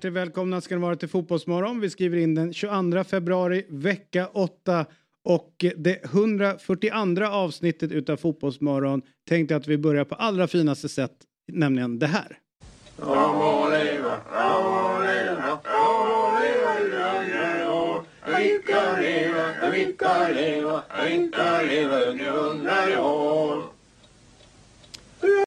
Hjärtligt välkomna ska ni vara till Fotbollsmorgon. Vi skriver in den 22 februari, vecka 8. Och det 142 avsnittet utav Fotbollsmorgon tänkte jag att vi börjar på allra finaste sätt, nämligen det här.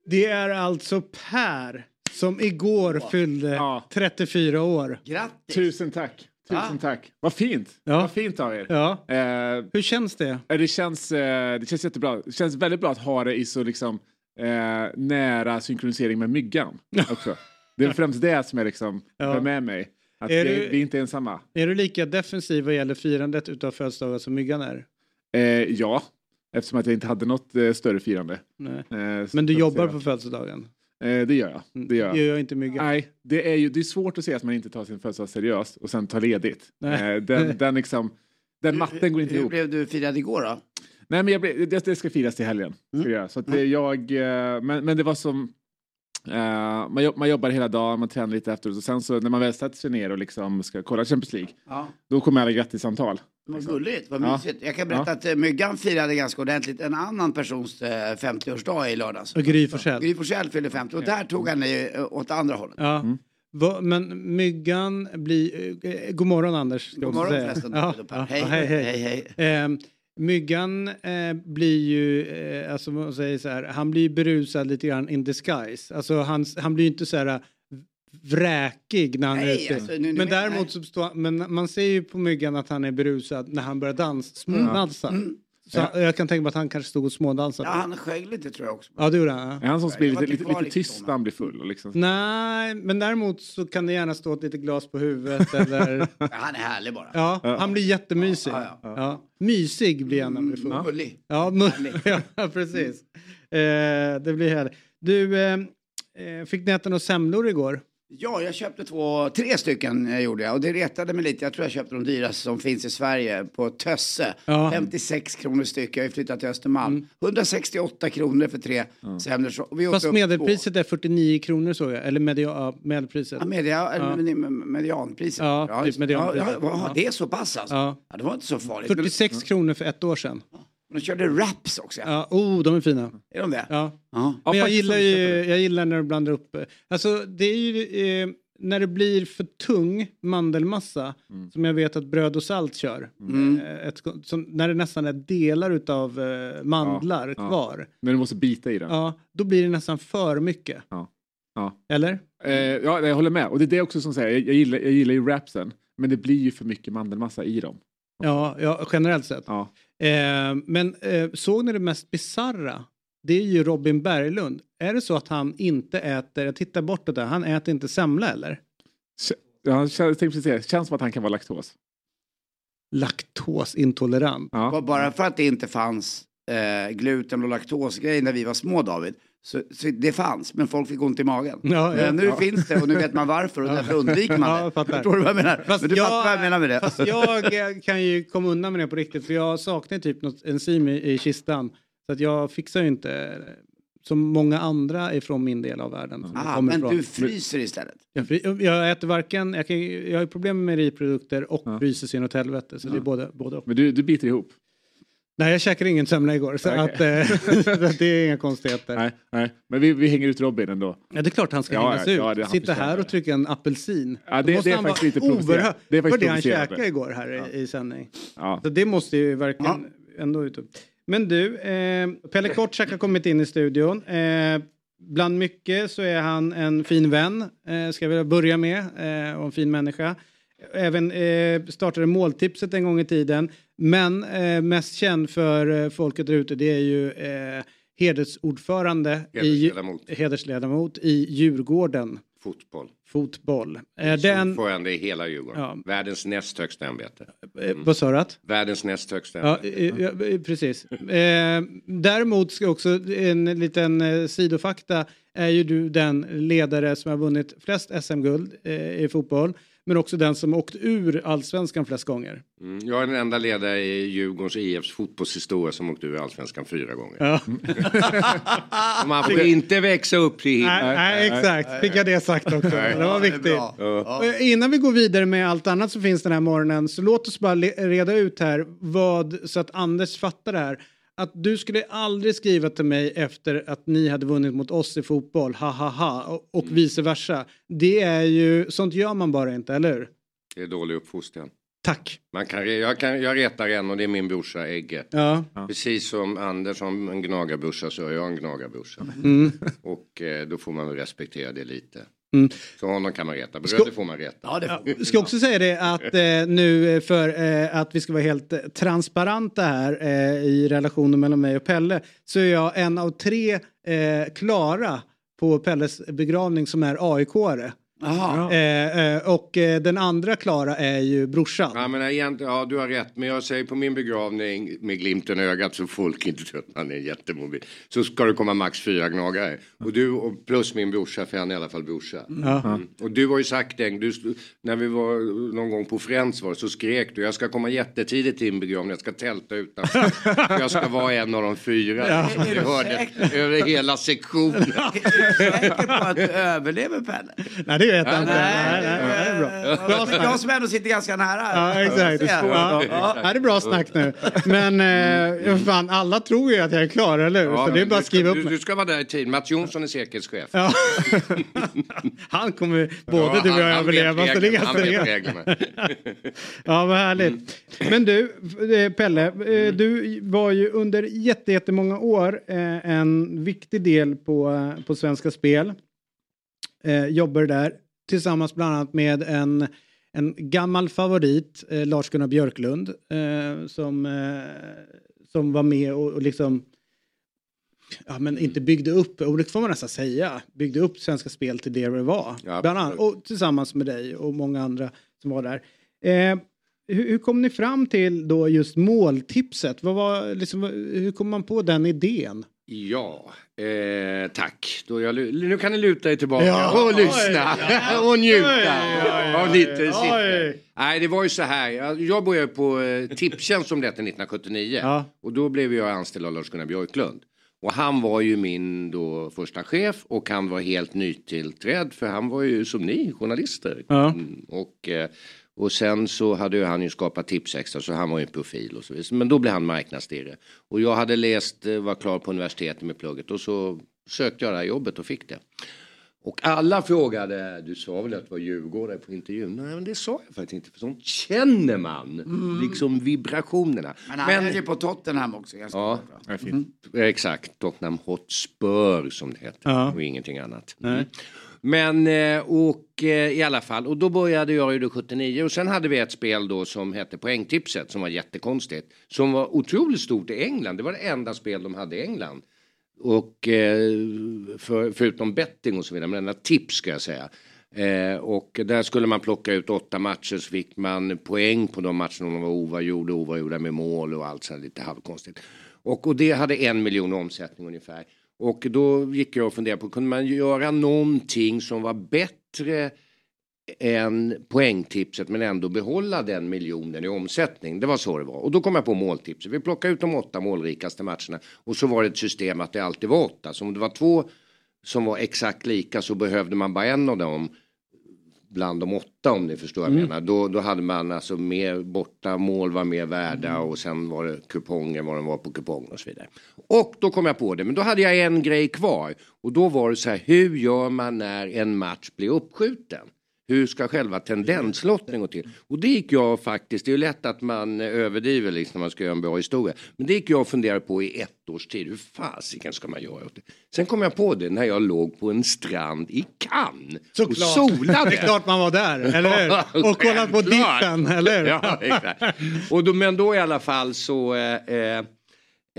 Det är alltså Per som igår fyllde Ja. 34 år. Grattis! Tusen tack. Tusen Ah. tack. Vad fint. Ja. Vad fint av er. Ja. Eh, Hur känns det? det, känns, eh, det känns jättebra. Det känns väldigt bra att ha det i så liksom, eh, nära synkronisering med myggan. Också. Det är främst det som jag liksom Ja. med mig. Att Är vi, du- vi är inte ensamma. Är du lika defensiv vad gäller firandet utav födelsedagar som Myggan är? Eh, ja, eftersom att jag inte hade något eh, större firande. Eh, Men du jobbar på födelsedagen? Eh, det gör jag. Det gör jag. Det gör jag inte Myggan. Nej, det är ju det är svårt att se att man inte tar sin födelsedag seriöst och sen tar ledigt. Nej. Eh, den, den, liksom, den matten går inte Hur ihop. blev du firad igår då? Nej, men jag blev, det, det ska firas till helgen. Ska Mm. det göra. Så att det, jag, eh, men, men det var som... eh, man, jobb, man jobbar hela dagen, man tränar lite efteråt och sen så när man väl sätter sig ner och liksom ska kolla Champions League, Ja. då kommer alla grattissamtal. Vad gulligt, vad Ja. mysigt. Jag kan berätta att eh, Myggan firade ganska ordentligt en annan persons eh, 50-årsdag i lördags. Och Gry Forssell. Gry Forssell fyllde 50 och där tog han det eh, åt andra hållet. Ja. Mm. Va, men Myggan blir... Eh, god morgon Anders. God morgon säga. förresten. Ja, ja, hej, hej, hej. hej, hej. Eh, myggan eh, blir ju, eh, alltså man säger så här, han blir berusad lite grann in disguise. Alltså han, han blir ju inte så här vräkig när han är Nej, ute. alltså, nu- nu men däremot så står, men man ser ju på myggan att han är berusad när han börjar dansa, smådansa. Mm. Så jag kan tänka mig att han kanske stod och smådansade. Ja, Ja, han sjöng lite tror jag också. det gjorde han. ja. Är han som blir var lite, lite, lite tyst när han blir full? Liksom. Nej, men däremot så kan det gärna stå ett litet glas på huvudet eller... Ja, Han är härlig bara. Ja, han blir jättemysig. Ja, ja, Ja, Mysig blir han när han blir full. Mm, Gullig. Ja, mu- ja precis. Eh, det blir härligt. Du, eh, eh, fick ni äta några semlor igår? Ja, jag köpte två, tre stycken eh, gjorde jag och det retade mig lite. Jag tror jag köpte de dyraste som finns i Sverige på Tösse. Ja. 56 kronor styck. Jag har ju flyttat till Östermalm. 168 kronor för tre semlor. Vi åt Fast medelpriset är 49 kronor såg jag. Eller media, ja, medelpriset. Två. Ja, media, med- medianpriset. Ja, typ medianpriset. Ja, ja, ja, det är så pass alltså? Ja. Ja. det var inte så farligt. Men 46 kronor för ett år sedan. De körde wraps också. Ja. Ja, oh, de är fina. Är de det? Ja. Ja. Men jag gillar ju, jag gillar när du blandar upp. eh, Alltså det är ju eh, när det blir för tung mandelmassa som jag vet att bröd och salt kör. Eh, ett, som, när det nästan är delar utav eh, mandlar Ja, ja. kvar. När du måste bita i den. Ja, då blir det nästan för mycket. Ja. Ja. Eller? Eh, ja, jag håller med. Och det är det också som säger, jag, jag, gillar, jag gillar ju rapsen, men det blir ju för mycket mandelmassa i dem. Ja, ja generellt sett. Ja. Eh, men eh, såg ni det mest bizarra? Det är ju Robin Berglund. Är det så att han inte äter, jag tittar bortåt där, han äter inte semla eller? Ja, jag tänkte precis säga, känns som att han kan vara laktos. Laktosintolerant. Ja. Bara- Bara för att det inte fanns eh, gluten och laktosgrejer när vi var små David. Så, så det fanns, men folk fick ont i magen. Ja, ja. men nu finns det och nu vet man varför och därför undviker man Ja, det. jag fattar. Förstår du vad jag menar? Fast men du jag- fattar vad jag menar med det. Fast jag eh, kan ju komma undan med det på riktigt för jag saknar typ något enzym i, i kistan. Så att jag fixar ju inte eh, som många andra ifrån min del av världen. Ah, men ifrån. du fryser istället. jag, fri- jag äter varken, jag, kan, jag har ju problem med mejeriprodukter och Ja. fryser sin åt helvete. Så det är både, både och. Men du, du biter ihop. Nej, jag käkade ingen semla igår så Okej. att, eh, så det är inga konstigheter. Nej, nej. Men vi, vi hänger ut Robin ändå. Ja, det är klart han ska Ja, hängas ja, ut. ja, Sitta här och trycka en apelsin. Ja, det- det är han faktiskt lite oerhört- Det är faktiskt för det han käkade igår här i, i sändning. Ja. Så det måste ju verkligen ändå ut. Men du, eh, Pelle Kortsak har kommit in i studion. Eh, bland mycket så är han en fin vän, eh, ska jag vilja börja med, eh, och en fin människa. Även eh, startade måltipset en gång i tiden. Men eh, mest känd för eh, folket där ute det är ju eh, hedersordförande, Hedersledamot. I, hedersledamot i Djurgården. Fotboll. Fotboll. Eh, Den... Ordförande i hela Djurgården. Ja. Världens näst högsta ämbete. eh, vad sa du? Världens näst högsta Ja, ämbete. eh, ja, eh, precis. Eh, däremot ska också en liten eh, sidofakta är ju du den ledare som har vunnit flest SM-guld eh, i fotboll. Men också den som åkt ur allsvenskan flest gånger. Mm. Jag är den enda ledare i Djurgårdens IFs fotbollshistoria som åkte ur allsvenskan fyra gånger. Ja. Man får inte växa upp till himlen. Nej, nej, exakt. Fick jag det sagt också. Det var det viktigt. bra. Och Innan vi går vidare med allt annat som finns den här morgonen så låt oss bara reda ut här vad så att Anders fattar det här. Att du skulle aldrig skriva till mig efter att ni hade vunnit mot oss i fotboll, ha ha ha, och, och vice versa. Det är ju, sånt gör man bara inte, eller hur? Det är dålig uppfostran. Tack. Man kan, jag, kan, jag retar en och det är min brorsa Egge. Ja. Precis som Anders har en gnagarbrorsa så är jag en gnagarbrorsa. Mm. Och eh, då får man väl respektera det lite. Mm. Så honom kan man reta. Bröder får man reta. Ja, det får Jag ska också säga det att eh, nu eh, för eh, att vi ska vara helt eh, transparenta här eh, i relationen mellan mig och Pelle så är jag en av tre eh, klara på Pelles begravning som är AIK-are. Eh, eh, och eh, den andra Klara är ju brorsan. Ja, men egentligen, ja, du har rätt. Men jag säger på min begravning med glimten i ögat så folk inte tror att man är jättemobil. Så ska det komma max fyra gnagare. Och du och plus min brorsa, för han är i alla fall brorsa. Mm. Och du har ju sagt det, du, när vi var någon gång på Friends var så skrek du jag ska komma jättetidigt till din begravning, jag ska tälta utanför. jag ska vara en av de fyra. Ja. Det hörde över hela sektionen. Är du säker på att du överlever Pelle? Nej det vet jag inte. Nej, Nej, nej, det är bra. bra. Men jag som ändå sitter ganska nära. Ja, exakt. Se. Ja, ja. det är bra snack nu. Men eh, fan, alla tror ju att jag är klar, eller hur? Ja, så det är bara att ska- skriva upp du, mig. du ska vara där i tid. Mats Jonsson är säkerhetschef. Ja. Han kommer både du och jag han- han överleva. Så det är han ganska. Ja, vad härligt. Men du, eh, Pelle, eh, du var ju under jätte- jättemånga år eh, en viktig del på, på Svenska Spel. Eh, Jobbar där tillsammans bland annat med en, en gammal favorit, eh, Lars-Gunnar Björklund, eh, som, eh, som var med och, och liksom Ja, men inte byggde upp, och det får man nästan säga, byggde upp Svenska Spel till det det var. Ja, Bland annat, och tillsammans med dig och många andra som var där. Eh, hur, hur kom ni fram till då just måltipset? Vad var, liksom, hur kom man på den idén? Ja, eh, tack. Då jag, nu kan ni luta er tillbaka Ja, och lyssna och njuta Oj, oj, av lite oj. Nej, det var ju så här. Jag, började på eh, Tipstjänst som det hette 1979 Ja. och då blev jag anställd av Lars-Gunnar Björklund. Och han var ju min då första chef och han var helt nytillträdd för han var ju som ni journalister. Ja. Mm, och, eh, och sen så hade ju han ju skapat Tipsextra så han var ju en profil och så vidare. Men då blev han marknadsdirre. Och jag hade läst, eh, var klar på universitetet med plugget och så sökte jag det här jobbet och fick det. Och alla frågade, du sa väl att du var djurgårdare på intervjun? Nej men det sa jag faktiskt inte för sånt känner man. Liksom vibrationerna. Men han är ju på Tottenham också. Ganska Ja. bra. Ja, fint. Exakt, Tottenham Hotspur som det heter Ja. och ingenting annat. Nej. Mm. Men eh, och eh, i alla fall och då började jag ju då 79 och sen hade vi ett spel då som hette Poängtipset som var jättekonstigt. Som var otroligt stort i England. Det var det enda spel de hade i England. Och eh, för, förutom betting och så vidare, men enda tips ska jag säga. Eh, och där skulle man plocka ut åtta matcher så fick man poäng på de matcherna om de var oavgjorda, oavgjorda med mål och allt sånt lite halvkonstigt. Och, och det hade en miljon omsättning ungefär. Och då gick jag och funderade på, kunde man göra någonting som var bättre än poängtipset men ändå behålla den miljonen i omsättning. Det var så det var. Och då kom jag på måltipset. Vi plockade ut de åtta målrikaste matcherna och så var det ett system att det alltid var åtta. Så om det var två som var exakt lika så behövde man bara en av dem bland de åtta om ni förstår vad jag menar. Då, då hade man alltså mer borta mål var mer värda och sen var det kuponger vad den var på kupongen och så vidare. Och då kom jag på det, men då hade jag en grej kvar och då var det så här, hur gör man när en match blir uppskjuten? Hur ska själva tendenslottningen gå till? Och det gick jag faktiskt, det är ju lätt att man överdriver liksom när man ska göra en bra historia. Men det gick jag och funderade på i ett års tid. Hur fasiken ska man göra åt det? Sen kom jag på det när jag låg på en strand i Cannes och Såklart. solade. Det är klart man var där, eller hur? Och kollat på dippen, eller hur? Ja, exakt. Och då, men då i alla fall så... Eh,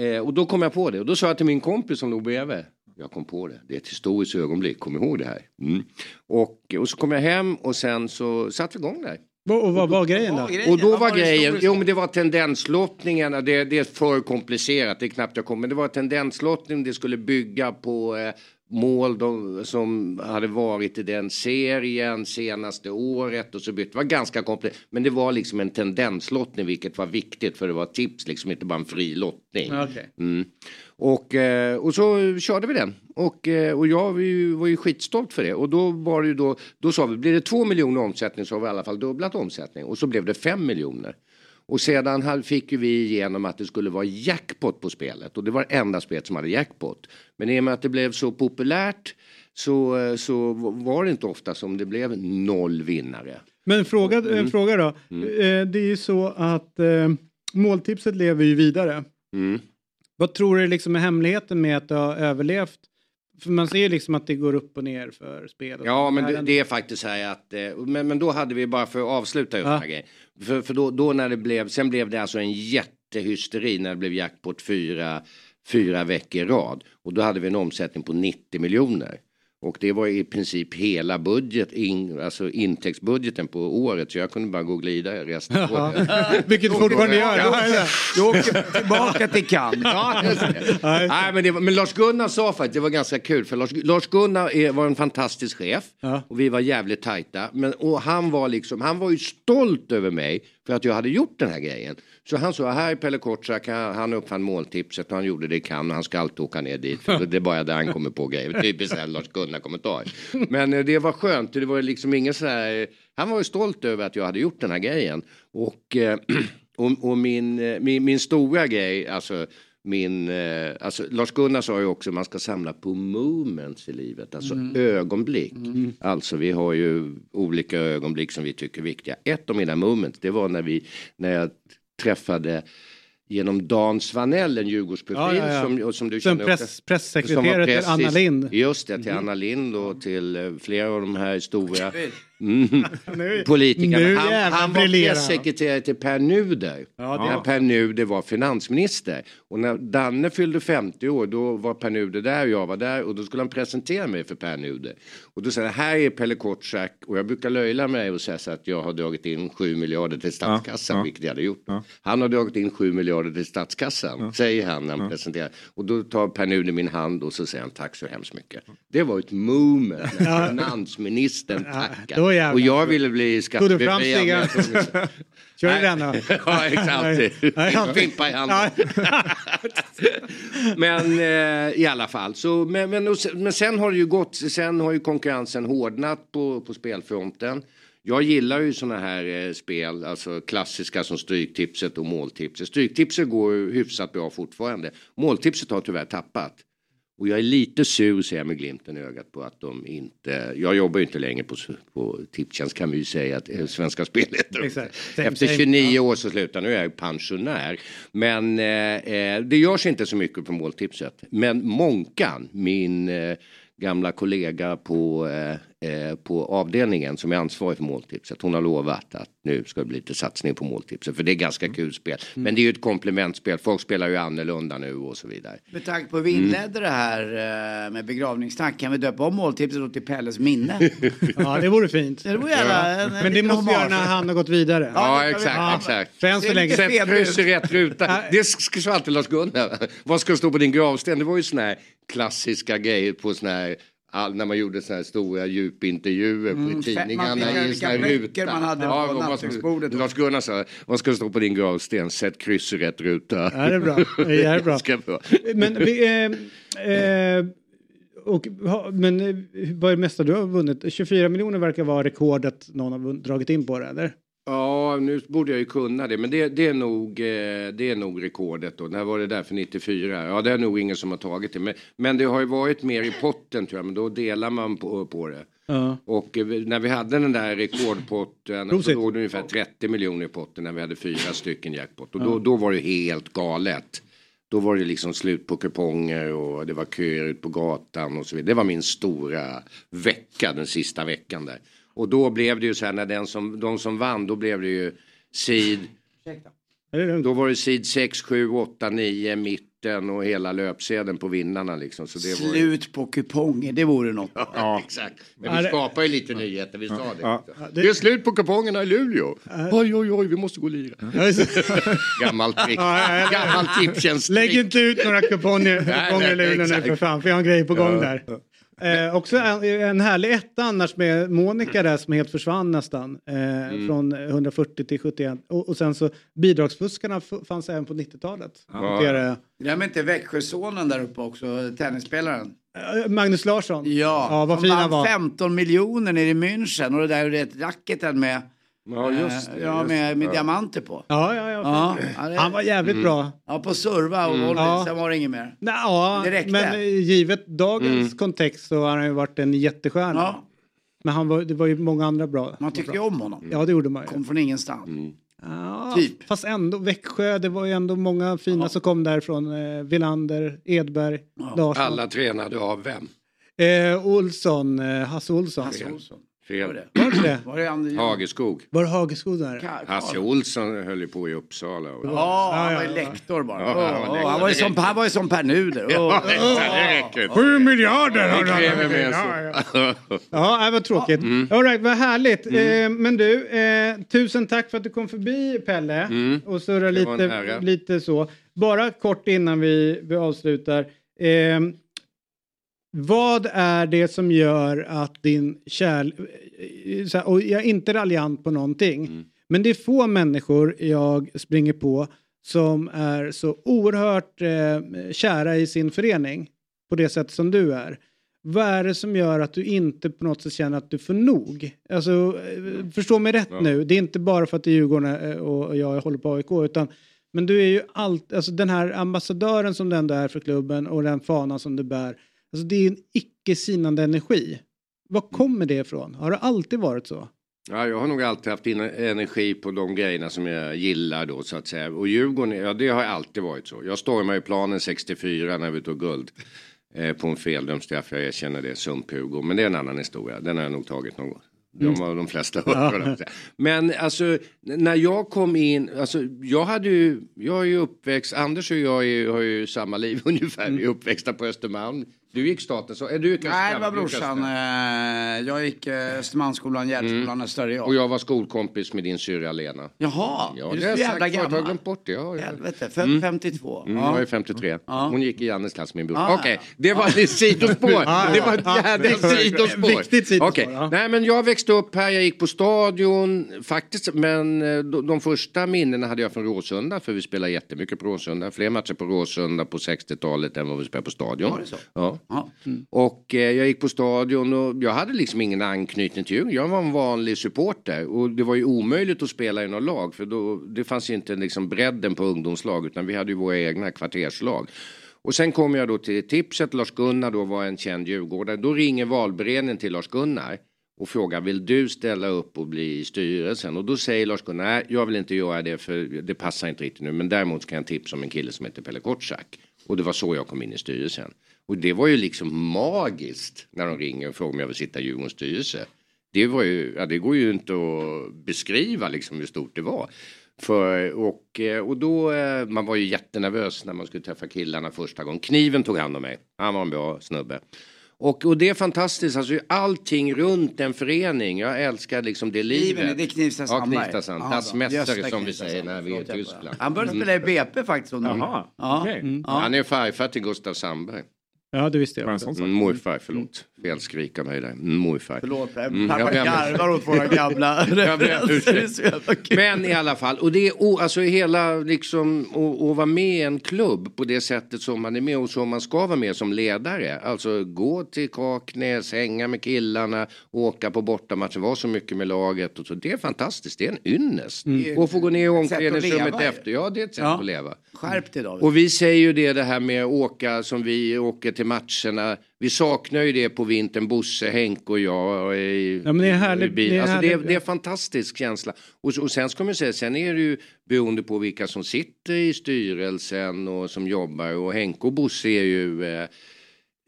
eh, och då kom jag på det och då sa jag till min kompis som låg bredvid. Jag kom på det. Det är ett historiskt ögonblick, kom ihåg det här. Mm. Och, och så kom jag hem och sen så satte vi igång där. Och vad var grejen då? Och då var grejen, jo men det var tendenslottningarna, det, det är för komplicerat, det är knappt jag kommer, men det var tendenslottning, det skulle bygga på eh, mål de, som hade varit i den serien senaste året och så bytte. Det var ganska komplicerat, men det var liksom en tendenslottning vilket var viktigt för det var tips, liksom inte bara en fri lottning. Okej. Mm. Och, eh, och så körde vi den. Och, eh, och jag var ju, var ju skitstolt för det. Och då var det då, då sa vi, blir det två miljoner omsättning så har vi i alla fall dubblat omsättning. Och så blev det fem miljoner. Och sedan fick ju vi igenom att det skulle vara jackpot på spelet. Och det var det enda spelet som hade jackpot. Men i och med att det blev så populärt så, eh, så var det inte ofta som det blev noll vinnare. Men fråga, Mm. en fråga då. Eh, det är ju så att måltipset lever ju vidare. Mm. Vad tror du liksom är hemligheten med att det har överlevt? För man ser ju liksom att det går upp och ner för spel. Ja, men det, det är faktiskt så här att, eh, men, men då hade vi bara för att avsluta just Ja. den här grejen. För, för då, då när det blev, sen blev det alltså en jättehysteri när det blev jackpot fyra, fyra veckor i rad. Och då hade vi en omsättning på 90 miljoner. Och det var i princip hela budget, in, alltså intäktsbudgeten på året. Så jag kunde bara gå och glida resten av året. Vilket du fortfarande gör. Ja. Du åker tillbaka till Cannes. Ja. Nej, men, var, men Lars Gunnar sa faktiskt, det var ganska kul för Lars, Lars Gunnar är, var en fantastisk chef Ja. och vi var jävligt tajta. Men, och han var liksom, han var ju stolt över mig för att jag hade gjort den här grejen. Så han sa, här är Pelle Kortsak, han, uppfann måltipset och han gjorde det i Cannes och han ska alltid åka ner dit. För det är bara där han kommer på grejer. Typiskt en Lars Gunnar-kommentar. Men eh, det var skönt, det var liksom ingen så här, han var ju stolt över att jag hade gjort den här grejen. Och, eh, och, och min, eh, min, min stora grej, alltså min, eh, alltså Lars Gunnar sa ju också att man ska samla på moments i livet, alltså ögonblick. Alltså vi har ju olika ögonblick som vi tycker är viktiga. Ett av mina moments, det var när vi, när jag träffade genom Dan Svanell, en Djurgårdsprofil Ja, ja, ja. som, som du Som känner press, pressekreterare till Anna Lind. Just det, till Anna Lind och till eh, flera av de här stora mm, Nu- politikerna. nu han, han var pressekreterare till Per Nuder. Ja, när var- Per Nuder var finansminister. Och när Danne fyllde 50 år då var Per Nuder där och jag var där och då skulle han presentera mig för Per Nuder. Och då sa han, här är Pelle Kortsak och jag brukar löjla mig och säga så att jag har dragit in 7 miljarder till statskassan, ja. vilket jag hade gjort. Han har dragit in 7 miljarder till statskassan, säger han när han presenterar. Och då tar Per Nuder min hand och så säger han tack så hemskt mycket. Det var ett moment när finansministern tackade. Då jävlar. och jag ville bli Tog du fram skattebefriad. Kör du den då? ja, exakt. Fimpa i handen. men eh, i alla fall. Så, men, men, men sen har det ju gått, sen har ju konkurrensen hårdnat på, på spelfronten. Jag gillar ju såna här eh, spel, alltså klassiska som Stryktipset och Måltipset. Stryktipset går hyfsat bra fortfarande. Måltipset har tyvärr tappat. Och jag är lite sur ser jag med glimten i ögat på att de inte, jag jobbar ju inte längre på, på Tipstjänst kan vi ju säga att eh, Svenska Spel Efter same. 29 år så slutar, nu är jag ju pensionär. Men eh, eh, det görs inte så mycket på måltipset. Men Monkan, min eh, gamla kollega på, eh, på avdelningen som är ansvarig för måltipset. Hon har lovat att nu ska det bli lite satsning på måltipset. För det är ganska kul spel. Men det är ju ett komplementspel. Folk spelar ju annorlunda nu och så vidare. Med tanke på hur vi inledde det här eh, med begravningssnack kan vi döpa om måltipset då till Pelles minne. Ja, det vore fint. Det vore en, en Men det måste vi göra när han har gått vidare. Ja, vi- exakt, Ja. exakt. För än så länge. Sätt- kryss i rätt ruta. Det ska alltid Lars Gunnar. Vad ska stå på din gravsten? Det var ju såna här klassiska grejer på såna här all, när man gjorde såna här stora djupintervjuer på Mm, tidningarna vilka- i en sån här ruta. man hade på vad ska- nattduksbordet. Lars Gunnar sa, vad ska stå på din gravsten? Sätt kryss i rätt ruta. Ja, det är bra. Det är bra. Ska bra. Men, vi, eh, eh, och, men eh, vad är det mesta du har vunnit? 24 miljoner verkar vara rekordet någon har dragit in på det, eller? Ja, nu borde jag ju kunna det, men det, det, är, nog, eh, det är nog rekordet. Och när var det där för 94? Ja, det är nog ingen som har tagit det. Men, men det har ju varit mer i potten tror jag, men då delar man på, på det. Ja. Och eh, när vi hade den där rekordpotten, så Prosit. låg det ungefär 30 miljoner i potten när vi hade fyra stycken jackpot. Och då, då var det helt galet. Då var det liksom slut på kuponger och det var köer ut på gatan och så vidare. Det var min stora vecka, den sista veckan där. Och då blev det ju så här när den som, de som vann, då blev det ju sid, då var det sid 6, 7, 8, 9, mitten och hela löpsedeln på vinnarna liksom. Så det var ju... Slut på kuponger, det vore något. Ja, exakt. Men vi skapar ju lite nyheter, vi sa det. Ja. Det är slut på kupongerna i Luleå. Oj, oj, oj, vi måste gå och lira. Gammalt trick. Gammalt tipstjänst Lägg inte ut några kuponger, kuponger i Luleå nu för fan, för jag har en grej på gång där. Eh, också en, en härlig etta annars med Monica där som helt försvann nästan. Eh, Mm. Från 140 till 71. Och, och sen så bidragsfuskarna fanns även på 90-talet. Noterar Glöm inte Växjösonen där uppe också, tennisspelaren. Eh, Magnus Larsson. Ja, ja vad fin han vann var. 15 miljoner nere i München och det där rätt racketen med, Ja, just det. eh, ja, just med, med Ja. diamanter på. Ja, ja, ja. Ja, ja, Han var jävligt bra. Ja, på serva och volley, Ja. sen var det inget mer. Nej, ja, Det räckte. men eh, givet dagens kontext så har han ju varit en jättestjärna. Ja, Men han var, det var ju många andra bra. man tycker ju om honom. Ja, det gjorde man ju. Kom från ingenstans. Ja, Typ. Fast ändå, Växjö, det var ju ändå många fina som kom därifrån. Eh, Villander, Edberg, Larsson. Alla tränade av vem? Eh, Olsson, eh, Hasse Olsson. Hasse Olsson. Fel. Var det? Var det det? Var det Anders Hageskog. Var det Hageskog där? Karl- Hasse Olsson höll ju på i Uppsala. Och... Ja, han Ja, var ja, ju ja. lektor bara. Ja, han var Åh, lektor. han, var ju som, han var ju som Per Nuder. Åh. Ja, det räcker. Sju miljarder har Det kräver han. mer Ja, så. ja. Ja, det var tråkigt. All right, vad härligt. Eh, men du, eh, tusen tack för att du kom förbi Pelle och surra Det var en lite, ära. lite så. Bara kort innan vi, vi avslutar. Eh, vad är det som gör att din kärlek... Och jag är inte raljant på någonting. Men det är få människor jag springer på som är så oerhört eh, kära i sin förening på det sätt som du är. Vad är det som gör att du inte på något sätt känner att du får nog? Alltså, eh, förstå mig rätt nu, det är inte bara för att det är Djurgården eh, och jag håller på AIK utan men du är ju allt, alltså den här ambassadören som du ändå är för klubben och den fanan som du bär. Alltså det är en icke sinande energi. Var kommer det ifrån? Har det alltid varit så? Ja, jag har nog alltid haft energi på de grejerna som jag gillar då så att säga. Och Djurgården, ja det har alltid varit så. Jag stormade ju planen 64 när vi tog guld. Eh, på en feldömd straff, jag erkänner det, sump-Hugo. Men det är en annan historia, den har jag nog tagit någon gång. De har de flesta hört. säga. Men alltså när jag kom in, alltså jag hade ju, jag är ju uppväxt, Anders och jag är, har ju samma liv ungefär, vi är uppväxta på Östermalm. Du gick statens, är du gick Nej, det var brorsan. Eh, Jag gick eh, Östermalmsskolan, Gärdsskolan, är större jag. Och jag var skolkompis med din syrra Lena. Jaha, Ja, är du har så jag jävla har jag gammal? glömt bort det. Ja, ja. Helvete, född 52. Mm, Ja. Jag är 53. Ja. Hon gick i Jannes klass, min bror. Ah, Okej, ja. det var ett sidospår. det var ett viktigt- sidospår. viktigt sidospår, ja. Nej, men jag växte upp här, jag gick på stadion faktiskt, men eh, de, de första minnena hade jag från Råsunda, för vi spelade jättemycket på Råsunda. Fler matcher på Råsunda på 60-talet än vad vi spelade på stadion. Var det så? Ja. Ja. Och eh, jag gick på stadion och jag hade liksom ingen anknytning till Djurgården. Jag var en vanlig supporter och det var ju omöjligt att spela i något lag för då, det fanns ju inte liksom bredden på ungdomslag utan vi hade ju våra egna kvarterslag. Och sen kom jag då till tipset, Lars-Gunnar då var en känd djurgårdare. Då ringer valberedningen till Lars-Gunnar och frågar vill du ställa upp och bli i styrelsen? Och då säger Lars-Gunnar nej jag vill inte göra det för det passar inte riktigt nu men däremot kan jag tipsa om en kille som heter Pelle Kotschack. Och det var så jag kom in i styrelsen. Och det var ju liksom magiskt när de ringer och frågar om jag vill sitta i Djurgårdens styrelse. Det, var ju, ja, det går ju inte att beskriva liksom hur stort det var. För, och, eh, och då, eh, man var ju jättenervös när man skulle träffa killarna första gången. Kniven tog hand om mig. Han var en bra snubbe. Och, och det är fantastiskt, alltså allting runt en förening. Jag älskar liksom det livet. Kniven, det är Knivsta Ja, Sandberg. Knivsta Sandberg. Ja, Das bra. Messer Gösta som vi säger när vi är i. Tyskland. Han började spela i BP faktiskt. Jaha, Ja. okej. Ja. Han är farfar till Gustav Sandberg. Ja, det visste en jag. sån sak. Mm, morfar, förlåt. Fel skrik av mig där. Mm, Morfar. Förlåt, Per. Mm, Pappa jag garvar åt våra gamla referenser. Men i alla fall, och det är o- alltså hela liksom att vara med i en klubb på det sättet som man är med och som man ska vara med som ledare. Alltså gå till Kaknäs, hänga med killarna, åka på bortamatcher, vara så mycket med laget och så. Det är fantastiskt, det är en ynnest. Och få gå ner i omklädningsrummet efter, ja det är ett sätt Ja. att leva. Skärp dig David. Och vi säger ju det, det här med att åka som vi åker till matcherna. Vi saknar ju det på vintern, Bosse, Henke och jag. I, Ja, men det är bil. det är alltså, det, är, det är en fantastisk känsla. Och, och sen ska man säga, sen är det ju beroende på vilka som sitter i styrelsen och som jobbar. Och Henke och Bosse är ju... Eh, Eh,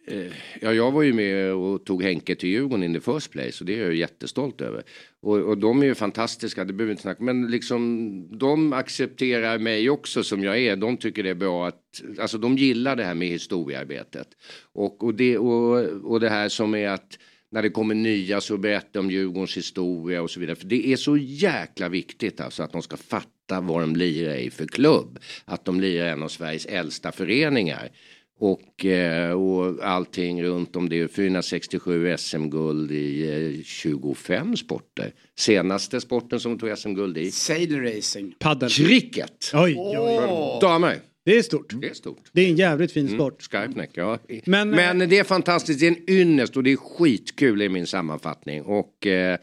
Eh, ja, jag var ju med och tog Henke till Djurgården in the first place och det är jag jättestolt över. Och, och de är ju fantastiska, det behöver vi inte snacka Men liksom de accepterar mig också som jag är. De tycker det är bra att, alltså de gillar det här med historiearbetet. Och, och, det, och, och det här som är att när det kommer nya så berätta om Djurgårdens historia och så vidare. För det är så jäkla viktigt alltså att de ska fatta vad de lirar i för klubb. Att de lirar en av Sveriges äldsta föreningar. Och, eh, och allting runt om det är 467 SM-guld i 25 eh, sporter. Senaste sporten som tog SM-guld i? Sailracing. Paddel. Cricket. Oj, oj, oj. Damer. Det är stort. Det är stort. Det är en jävligt fin sport. Skarpnäck, ja. Men, Men, eh, det är fantastiskt, det är en ynnest och det är skitkul i min sammanfattning. Och eh,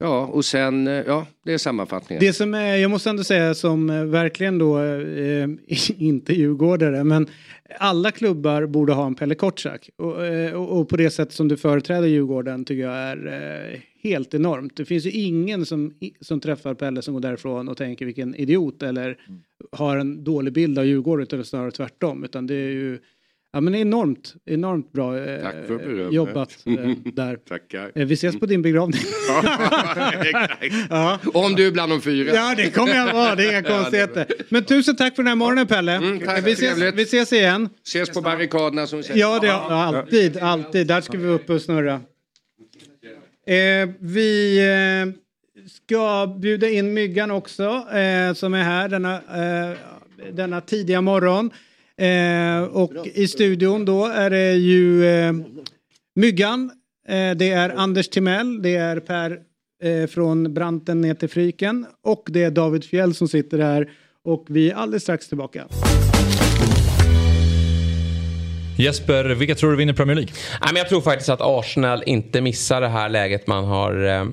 ja, och sen, eh, ja, det är sammanfattningen. Det som är, jag måste ändå säga som eh, verkligen då, eh, inte djurgårdare, men alla klubbar borde ha en Pelle Kotschack. Och, eh, och, och på det sätt som du företräder Djurgården tycker jag är eh, helt enormt. Det finns ju ingen som, som träffar Pelle som går därifrån och tänker vilken idiot eller har en dålig bild av Djurgården utan snarare tvärtom. Utan det är ju Ja men enormt, enormt bra eh, Tack för berömmet. jobbat eh, där. Tackar. Eh, vi ses på din begravning. ja. Om du är bland de fyra. ja det kommer jag vara, det är inga konstigheter. Men tusen tack för den här morgonen Pelle. Mm, vi, ses, vi ses igen. Ses på barrikaderna som säger. Ja, det, ja alltid, alltid. Där ska vi upp och snurra. Eh, vi eh, ska bjuda in Myggan också, eh, som är här denna, denna tidiga morgon. Eh, och i studion då är det ju eh, Myggan, eh, det är Anders Timell, det är Per eh, från Branten ner till Fryken och det är David Fjell som sitter här. Och vi är alldeles strax tillbaka. Jesper, vilka tror du vinner Premier League? Nej, men jag tror faktiskt att Arsenal inte missar det här läget man har eh,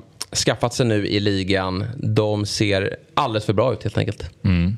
skaffat sig nu i ligan. De ser alldeles för bra ut helt enkelt. Mm.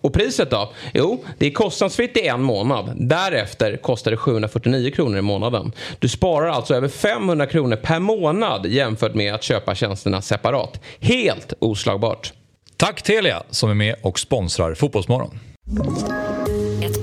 Och priset då? Jo, det är kostnadsfritt i en månad. Därefter kostar det 749 kronor i månaden. Du sparar alltså över 500 kronor per månad jämfört med att köpa tjänsterna separat. Helt oslagbart. Tack Telia som är med och sponsrar Fotbollsmorgon.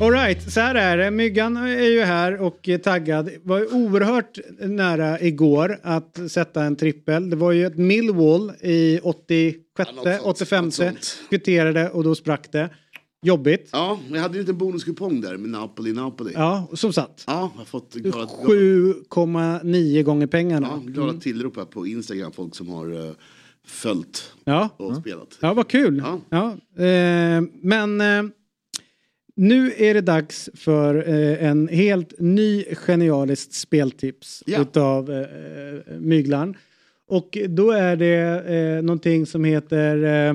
Alright, så här är det. Myggan är ju här och taggad. Var oerhört nära igår att sätta en trippel. Det var ju ett Millwall i 86, Ja, något sånt, 85 något sånt. kvitterade och då sprack det. Jobbigt. Ja, jag hade ju en liten bonuskupong där med Napoli, Napoli. Ja, som satt. Ja, jag har fått glada, 7,9 gånger pengarna. ja, glada Mm. tillrop här på Instagram, folk som har uh, följt Ja. och spelat. Ja, vad kul. Ja. eh, men eh, nu är det dags för eh, en helt ny genialiskt speltips Ja. utav eh, Myglan. Och då är det eh, någonting som heter eh,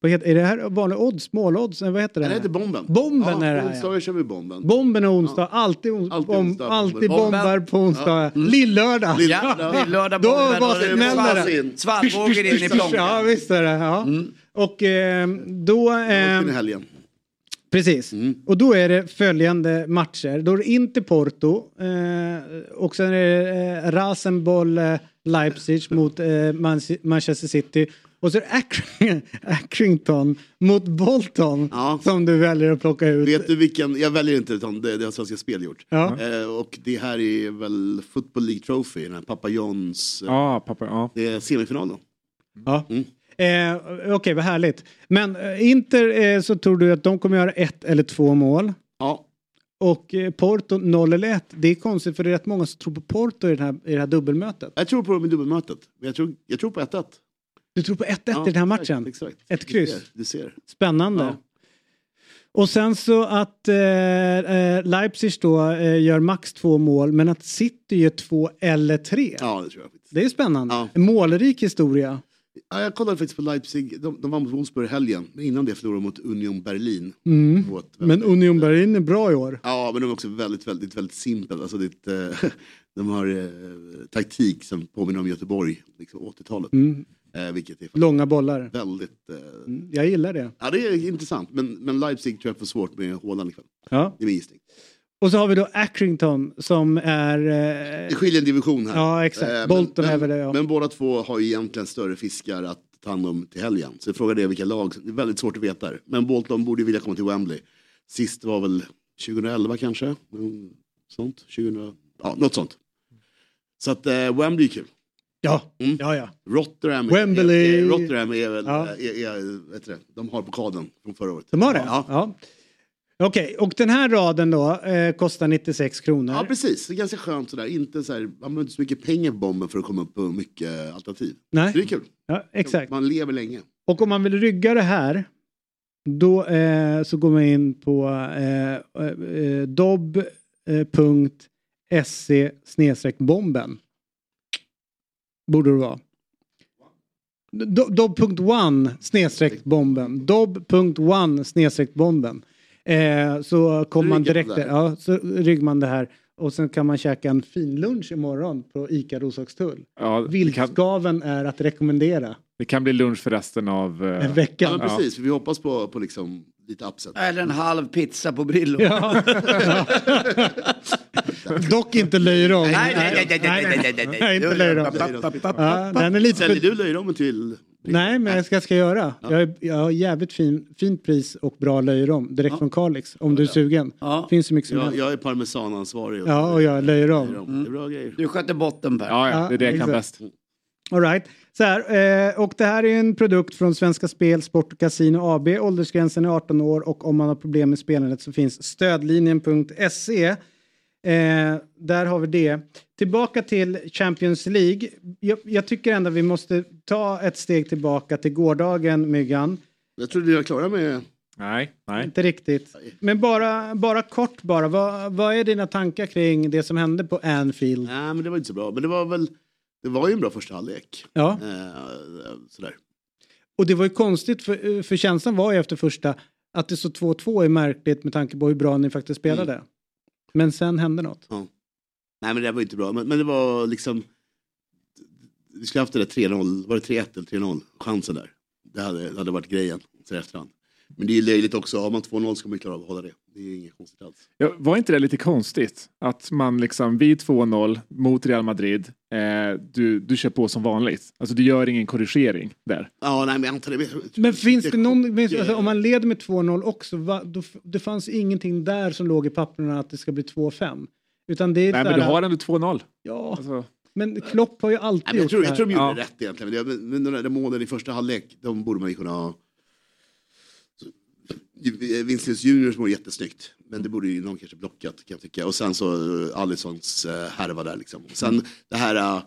Vad heter, är det här vanliga odds? Målodds? Nej, Vad heter det? Det heter bomben. Bomben ja, är det här. Onsdagar kör vi bomben. Bomben är onsdag, alltid, ons Alltid bom, onsdag, alltid bomben. bombar på onsdag. Ja. Mm. Lillördag. Ja, lillördag Då bomben var och det Svallvågor in i plånkan. Ja visst är det. Ja. Och eh, då... Eh, helgen. Precis. Och då är det följande matcher. Då är det inte Porto. Eh, och sen är det eh, Rasenboll eh, Leipzig mot eh, Man Manchester City. Och så är det Accring- Accrington mot Bolton som du väljer att plocka ut. Vet du vilken, jag väljer inte utan det, det har Svenska Spel gjort. Ja. Eh, och det här är väl Football League Trophy, den här Pappa Johns. eh, Ja, pappa, ja. Det är semifinal då. Ja. Eh, Okej, vad härligt. Men eh, Inter eh, så tror du att de kommer göra ett eller två mål. Ja. Och eh, Porto 0 eller 1. Det är konstigt för det är rätt många som tror på Porto i, den här, i det här dubbelmötet. Jag tror på dem i dubbelmötet. Men jag tror, jag tror på 1-1. Du tror på 1-1 Ja, i den här matchen? exakt. Ett kryss? Du ser. Spännande. Ja. Och sen så att eh, eh, Leipzig då eh, gör max två mål men att City gör två eller tre. Ja, det tror jag. Det är spännande. En målrik historia. Ja, jag kollade faktiskt på Leipzig. De, de vann mot Wolfsburg i helgen. Men innan det förlorade de mot Union Berlin. Mm. Men Union Berlin är bra i år. Ja, men de är också väldigt, väldigt, väldigt simpelt. Alltså, det, eh, de har eh, taktik som påminner om Göteborg, liksom 80-talet. Mm. Eh, vilket är Långa bollar. väldigt... Eh, Jag gillar det. ja, det är intressant. Men, men Leipzig tror jag får svårt med Haaland ikväll. Ja. Det är min gissning. Och så har vi då Accrington som är... Det Eh, skiljer en division här. Ja, exakt. Eh, Bolton men, är väl det, ja. Men båda två har ju egentligen större fiskar att ta hand om till helgen. Så frågan är vilka lag. Det är väldigt svårt att veta. Men Bolton borde ju vilja komma till Wembley. Sist var väl 2011 kanske? Mm, Sånt. 2000, ja, något sånt. Så att eh, Wembley är kul. ja, ja, ja. Rotterdam, Wembley. Är, är, Rotterdam är väl, Ja. är, är, vet du, det, de har pokalen från förra året. De har det? Ja. ja. Okej, och den här raden då eh, kostar 96 kronor. Ja precis, det är ganska skönt sådär. Inte så här, man behöver inte så mycket pengar på bomben för att komma upp på mycket alternativ. Nej. Så det är kul. Ja, exakt. Man lever länge. Och om man vill rygga det här då eh, så går man in på eh, eh, dobb.se bomben. Borde det vara. Do- Dobb.one snedstreck bomben. Dobb.one snedstreck bomben. Eh, så kommer man direkt där. Ja, så ryggar man det här. Och sen kan man käka en fin lunch imorgon på ICA Roslagstull. Ja, kan, Viltskaven är att rekommendera. det kan bli lunch för resten av... eh, En vecka. Ja, men precis, för vi hoppas på, på liksom lite upset. Eller en halv pizza på Brillo. Ja. Dock inte löjrom. Nej, nej, nej, nej, nej, nej, nej, nej. Nej. Ja, du löjrommen till... Nej, men jag ska, ska göra. Jag, är- jag har jävligt fin, fint pris och bra löjrom direkt från Kalix. Om du är sugen. Finns så mycket som Jag, jag är parmesanansvarig. Ja, och jag löjrom. löjrom. Det är bra grejer. Du sköter botten Per. Ja, ja, det är det jag kan bäst. All right. Så här, eh, och det här är en produkt från Svenska Spel, Sport och Casino AB. Åldersgränsen är 18 år och om man har problem med spelandet så finns stödlinjen.se. Eh, där har vi det. Tillbaka till Champions League. Jag, jag tycker ändå vi måste ta ett steg tillbaka till gårdagen, Myggan. Jag trodde jag var klara med... Nej, nej. Inte riktigt. Men bara, bara kort bara. Vad, vad är dina tankar kring det som hände på Anfield? Nej, men det var inte så bra. Men det var väl... Det var ju en bra första halvlek. Ja. Eh, sådär. Och det var ju konstigt för, för känslan var ju efter första att det så 2-2 är märkligt med tanke på hur bra ni faktiskt spelade. Men sen hände något. Ja. Nej, men det var inte bra. Men, men det var liksom... Vi skulle haft det där 3-0, var det 3-1 eller 3-0? Chansen där. Det hade, det hade varit grejen så efterhand. Men det är löjligt också. Har man 2-0 ska man ju klara av att hålla det. Det är inget konstigt alls. Ja, var inte det lite konstigt? Att man liksom vid 2-0 mot Real Madrid, eh, du, du kör på som vanligt. Alltså du gör ingen korrigering där. Ja, nej, men jag antar det. Men finns det någon, men, alltså, om man leder med 2-0 också, va, då, det fanns ingenting där som låg i papperna att det ska bli 2-5. Utan det är Nej, men du har ändå 2-0. Ja, Alltså, men Klopp har ju alltid Nej, men jag, gjort tror, det jag här. tror de gjorde Ja. rätt egentligen. Men, det- men de där målen i första halvlek, de borde man ju kunna ha... Vinicius Juniors mår jättesnyggt. Men det borde ju någon kanske blockat kan jag tycka. Och sen så uh, Alissons uh, härva där liksom. Sen det här... eh,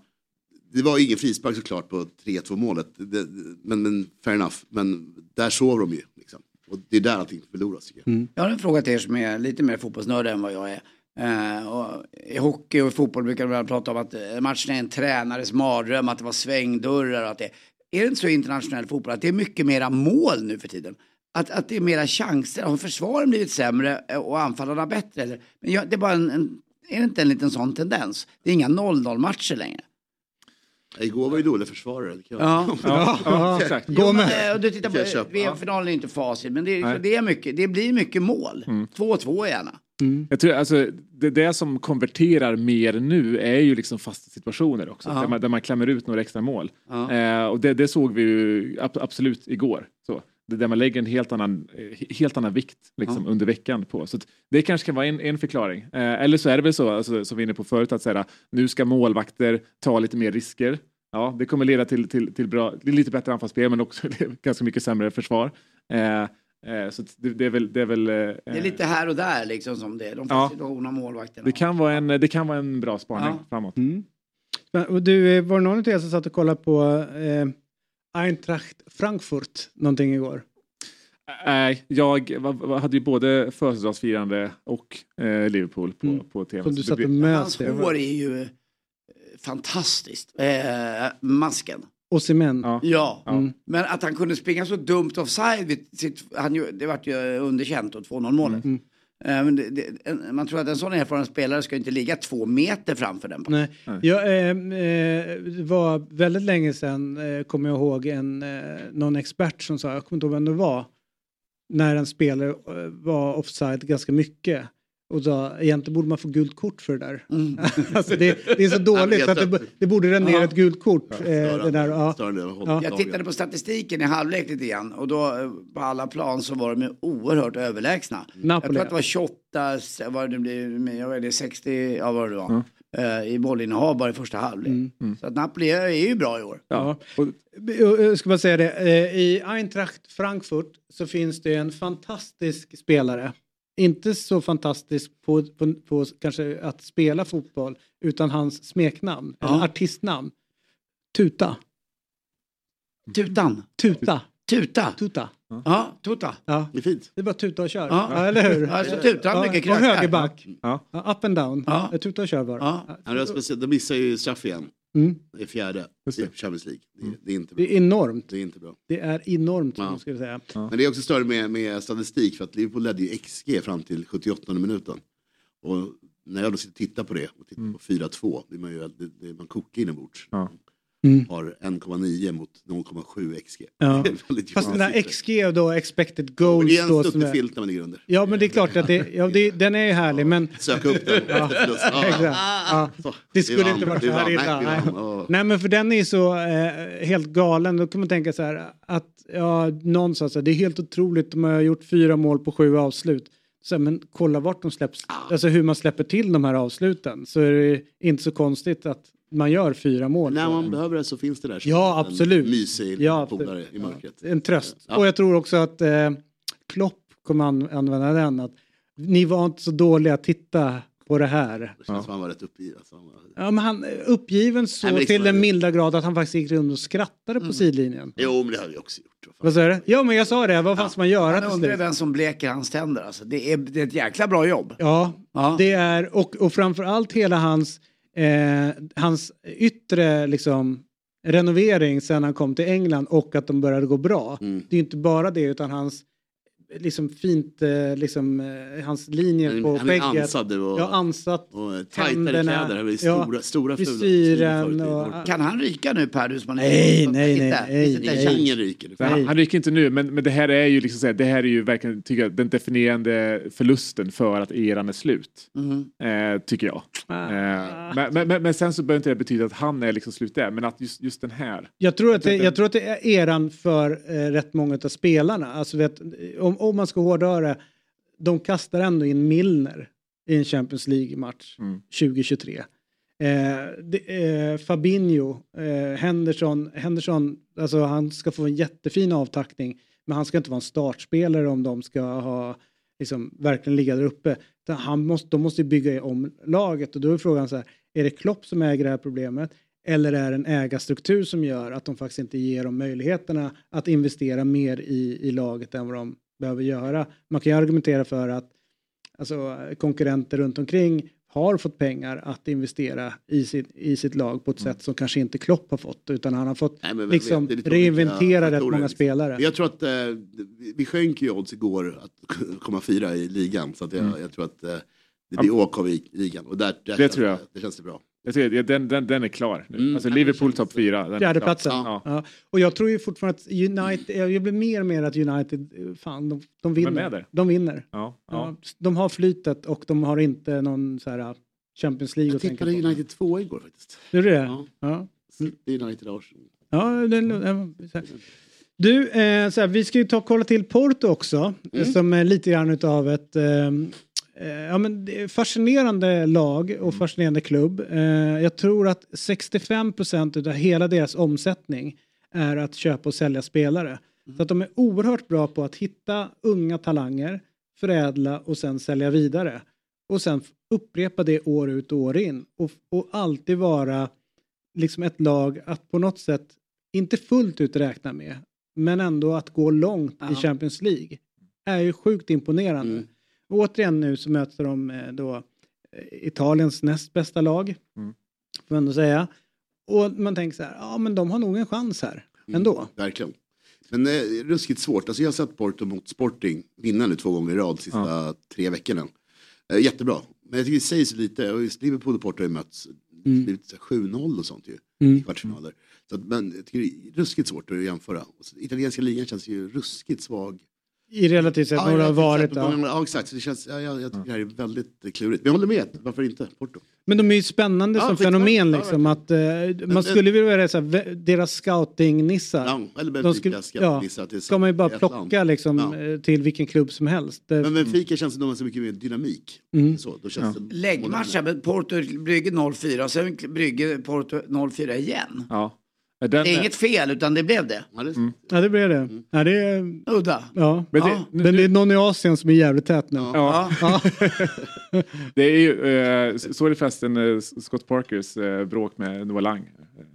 det var ju ingen frispark såklart på 3-2 målet. Det, men, men fair enough. Men där sov de ju. Liksom. Och det är där allting förloras tycker jag. Jag har en fråga till er som är lite mer fotbollsnörd än vad jag är. Eh, och I hockey och i fotboll brukar man prata om att eh, matchen är en tränares mardröm, att det var svängdörrar och att det... är det inte så i internationell fotboll att det är mycket mera mål nu för tiden? Att, att det är mera chanser. Har försvaren blivit sämre eh, och anfallarna bättre? Eller? Men jag, det är bara en, en, är det inte en liten sån tendens? Det är inga 0-0 matcher längre. Igår var ju dåliga försvarare. Ja, Ja, ja, exakt. Och du tittar på köpa. VM-finalen är inte facit, men det, det, är mycket, det blir mycket mål. 2-2 gärna. Jag tror, alltså, det, det som konverterar mer nu är ju liksom fasta situationer också. Där, man, där man klämmer ut några extra mål. Eh, och det, det såg vi ju ab, absolut igår. Så. Det där man lägger en helt annan, eh, helt annan vikt liksom, under veckan på. Så att det kanske kan vara en, en förklaring. Eh, eller så är det väl så, alltså, som vi var inne på förut, att säga, nu ska målvakter ta lite mer risker. Ja, det kommer leda till, till, till bra, lite bättre anfallsspel men också ganska mycket sämre försvar. Eh, eh, så att det, det är väl... Det är, väl eh, Det är lite här och där liksom som det är. De Ja. får situationer målvakterna. det, kan vara en, det kan vara en bra spaning Ja. framåt. Men, och du, eh, var det någon av er som satt och kollade på eh, Eintracht Frankfurt någonting igår? Nej, jag hade ju både födelsedagsfirande och eh, Liverpool på, på tv. Som du och Hans hår är ju eh, fantastiskt. Eh, masken. Osimhen. Ja. Ja, Mm. men att han kunde springa så dumt offside, sitt, han, ju- det vart ju underkänt och 2-0 målet. Mm. Eh, men det, det, man tror att en sån erfaren spelare ska inte ligga två meter framför den. Nej. Jag, eh, eh, det var väldigt länge sedan, eh, kommer jag ihåg, en, eh, någon expert som sa, jag kommer inte ihåg vem det var, när en spelare eh, var offside ganska mycket. Och sa, egentligen borde man få gult kort för det där. Mm. alltså det, det är så dåligt så att det, det borde rendera Ja. ett gult kort. Eh, det där, ja. Ja. Jag tittade på statistiken i halvlek lite grann och då eh, på alla plan så var de ju oerhört överlägsna. Jag Napoli. tror att det var 28, s- vad det blir, jag vet det, 60, ja vad det var, eh, i bollinnehav bara i första halvlek. Så att Napoli är ju bra i år. Ja. Jag ska bara säga det, i Eintracht Frankfurt så finns det en fantastisk spelare. Inte så fantastisk på, på, på kanske att spela fotboll utan hans smeknamn, Ja. eller artistnamn. Tuta. Tutan. Tuta. Tuta. Tuta. Ja, Tuta. Ja. Det är fint. Det är bara tuta och kör. Ja. Ja. eller hur? Ja, så tutar han mycket Och krökar. högerback. Ja. Ja, up and down. Ja. Ja. Tuta och kör bara. Ja. Ja. Ja. De missar ju straff igen. Mm. Det är fjärde i det. Champions League. Det, är- det är inte bra. Det är enormt. Det är inte bra. Det är enormt Ja. skulle säga. Men det är också större med, med statistik för att Liverpool ledde ju XG fram till 78 minuten. Och när jag då sitter och tittar på det och tittar Mm. på 4-2, blir man ju det, det, man kokar inombords. Ja. Mm. Har 1,9 mot 0,7 XG. Ja. Fast här. XG och då expected goals Det är en filt när man ligger under. Ja men det är klart att det, ja, det, den är ju härlig men... Sök upp den. Ja. Ja. Ja. Så, Det skulle inte varit så här illa. Nej, Nej. Ja. Nej men för den är ju så eh, helt galen. Då kan man tänka så här att ja, här, det är helt otroligt, de har gjort fyra mål på sju avslut. Så men kolla vart de släpps, alltså hur man släpper till de här avsluten. Så är det inte så konstigt att man gör fyra mål. När man behöver det så finns det där. som Ja, en absolut. Mysig Ja, polare i mörkret. En tröst. Ja. Och jag tror också att eh, Klopp kommer an- använda den. Att ni var inte så dåliga, titta på det här. Det känns som han var rätt uppgiven. Alltså. Han var- Ja, men han är uppgiven så Nej, till den man- milda grad att han faktiskt gick runt och skrattade på sidlinjen. Jo, men det hade vi också gjort. Vad sa du? Ja, men jag sa det. Vad fan ska man göra Han undrar vem som bleker hans tänder. Alltså. Det, är, det är ett jäkla bra jobb. Ja, Ja. det är och, och framförallt hela hans, eh, hans yttre liksom renovering sen han kom till England och att de började gå bra. Mm. Det är inte bara det utan hans liksom fint, eh, liksom eh, hans linjer Han är- på han är skägget. ansad och- ja, ansatt. Och tajtare tänderna, kläder. Han ja, stora, stora fula. frisyren och-. Kan han ryka nu Per Husman? Nej, nej, nej, nej, Inte nej. chans. Ingen ryker. Nej, Han, han ryker inte nu, men, men det här är ju liksom så här, det här är ju verkligen tycker jag, den definierande förlusten för att eran är slut. Mhm. Eh, tycker jag. Ah. Eh, men, men, men, men sen så behöver inte det betyda att han är liksom slut där, men att just, just den här. Jag tror, att det, jag tror att det är eran för eh, rätt många av spelarna. Alltså vet, om, om man ska hårdra det, de kastar ändå in Milner i en Champions League-match Mm. 2023. Eh, det, eh, Fabinho, eh, Henderson, Henderson, alltså han ska få en jättefin avtackning, men han ska inte vara en startspelare om de ska ha, liksom, verkligen ligga där uppe. Han måste, de måste bygga om laget och då är frågan så här, är det Klopp som äger det här problemet? Eller är det en ägarstruktur som gör att de faktiskt inte ger dem möjligheterna att investera mer i, i laget än vad de behöver göra? Man kan ju argumentera för att alltså, konkurrenter runt omkring har fått pengar att investera i, sitt i sitt lag på ett sätt som kanske inte Klopp har fått. Utan han har fått Nej, liksom vet, reinventera rätt många spelare. Jag tror att eh, vi- sjönk ju odds igår att komma fyra i ligan. Så att jag, jag tror att eh, det blir åk av i ligan. Och där, där Det känns tror jag. Det känns det bra. Jag tycker, ja, den, den, den är klar. nu. Mm. Alltså Ja, Liverpool topp fyra. Fjärdeplatsen. Ja. Ja. Och jag tror ju fortfarande att United, jag blir mer och mer att United, fan de, de vinner. med där. De vinner. Ja, Ja. ja. De har flytet och de har inte någon så här uh, Champions League Jag att tänka tippade på. United 2 igår faktiskt. Gjorde du det? Ja. Ja. United Arsenal. Ja, den, här. Du, eh, så här, vi ska ju ta kolla till Porto också. Mm. Som är lite grann utav ett eh, eh, ja, men fascinerande lag Mm. och fascinerande klubb. Eh, jag tror att 65 procent utav hela deras omsättning är att köpa och sälja spelare. Mm. Så att de är oerhört bra på att hitta unga talanger, förädla och sen sälja vidare. Och sen upprepa det år ut och år in. Och, och alltid vara liksom ett lag att på något sätt inte fullt ut räkna med, men ändå att gå långt i Ja. Champions League är ju sjukt imponerande. Mm. Och återigen nu så möter de eh, då eh, Italiens näst bästa lag, Mm. får man ändå säga. Och man tänker så här, ja men de har nog en chans här ändå. Mm, verkligen. Men eh, ruskigt svårt. Alltså jag har sett Porto mot Sporting vinna nu två gånger i rad de sista tre veckorna. Jättebra. Men jag tycker det sägs lite, och just Liverpool och Porto har ju mötts, Mm. blivit så här 7-0 och sånt ju. Mm. I kvartsfinaler. Så att, men jag tycker det är ruskigt svårt att jämföra. Så, italienska ligan känns ju ruskigt svag. I relativt sett det har varit. sett, Ja. Ja, ja exakt, så det känns, ja, jag, jag tycker det här är väldigt klurigt. Men jag håller med, varför inte Porto? Men de är ju spännande Ja, som fenomen Ja, liksom. Att, eh, man det- skulle vilja vara så här, deras scouting-nissar. Ja, eller De Benfica skulle, ska ja, ska man ju bara plocka liksom, Ja. eh, till vilken klubb som helst. Men Benfica känns som de har så mycket mer dynamik. Mm. Så, då känns det Läggmatcha, men Porto Brygge 0-4 och sen Brygge Porto 0-4 igen. Ja. Den, Det är inget fel utan det blev det. Ja, det, ja, det blir det. Ja, det är, Udda. ja. Men det, Ja. nu- det är någon i Asien som är jävligt tät nu. Ja. Ja. Det är ju, eh, såg du förresten eh, Scott Parkers eh, bråk med Noah Lang? Eh,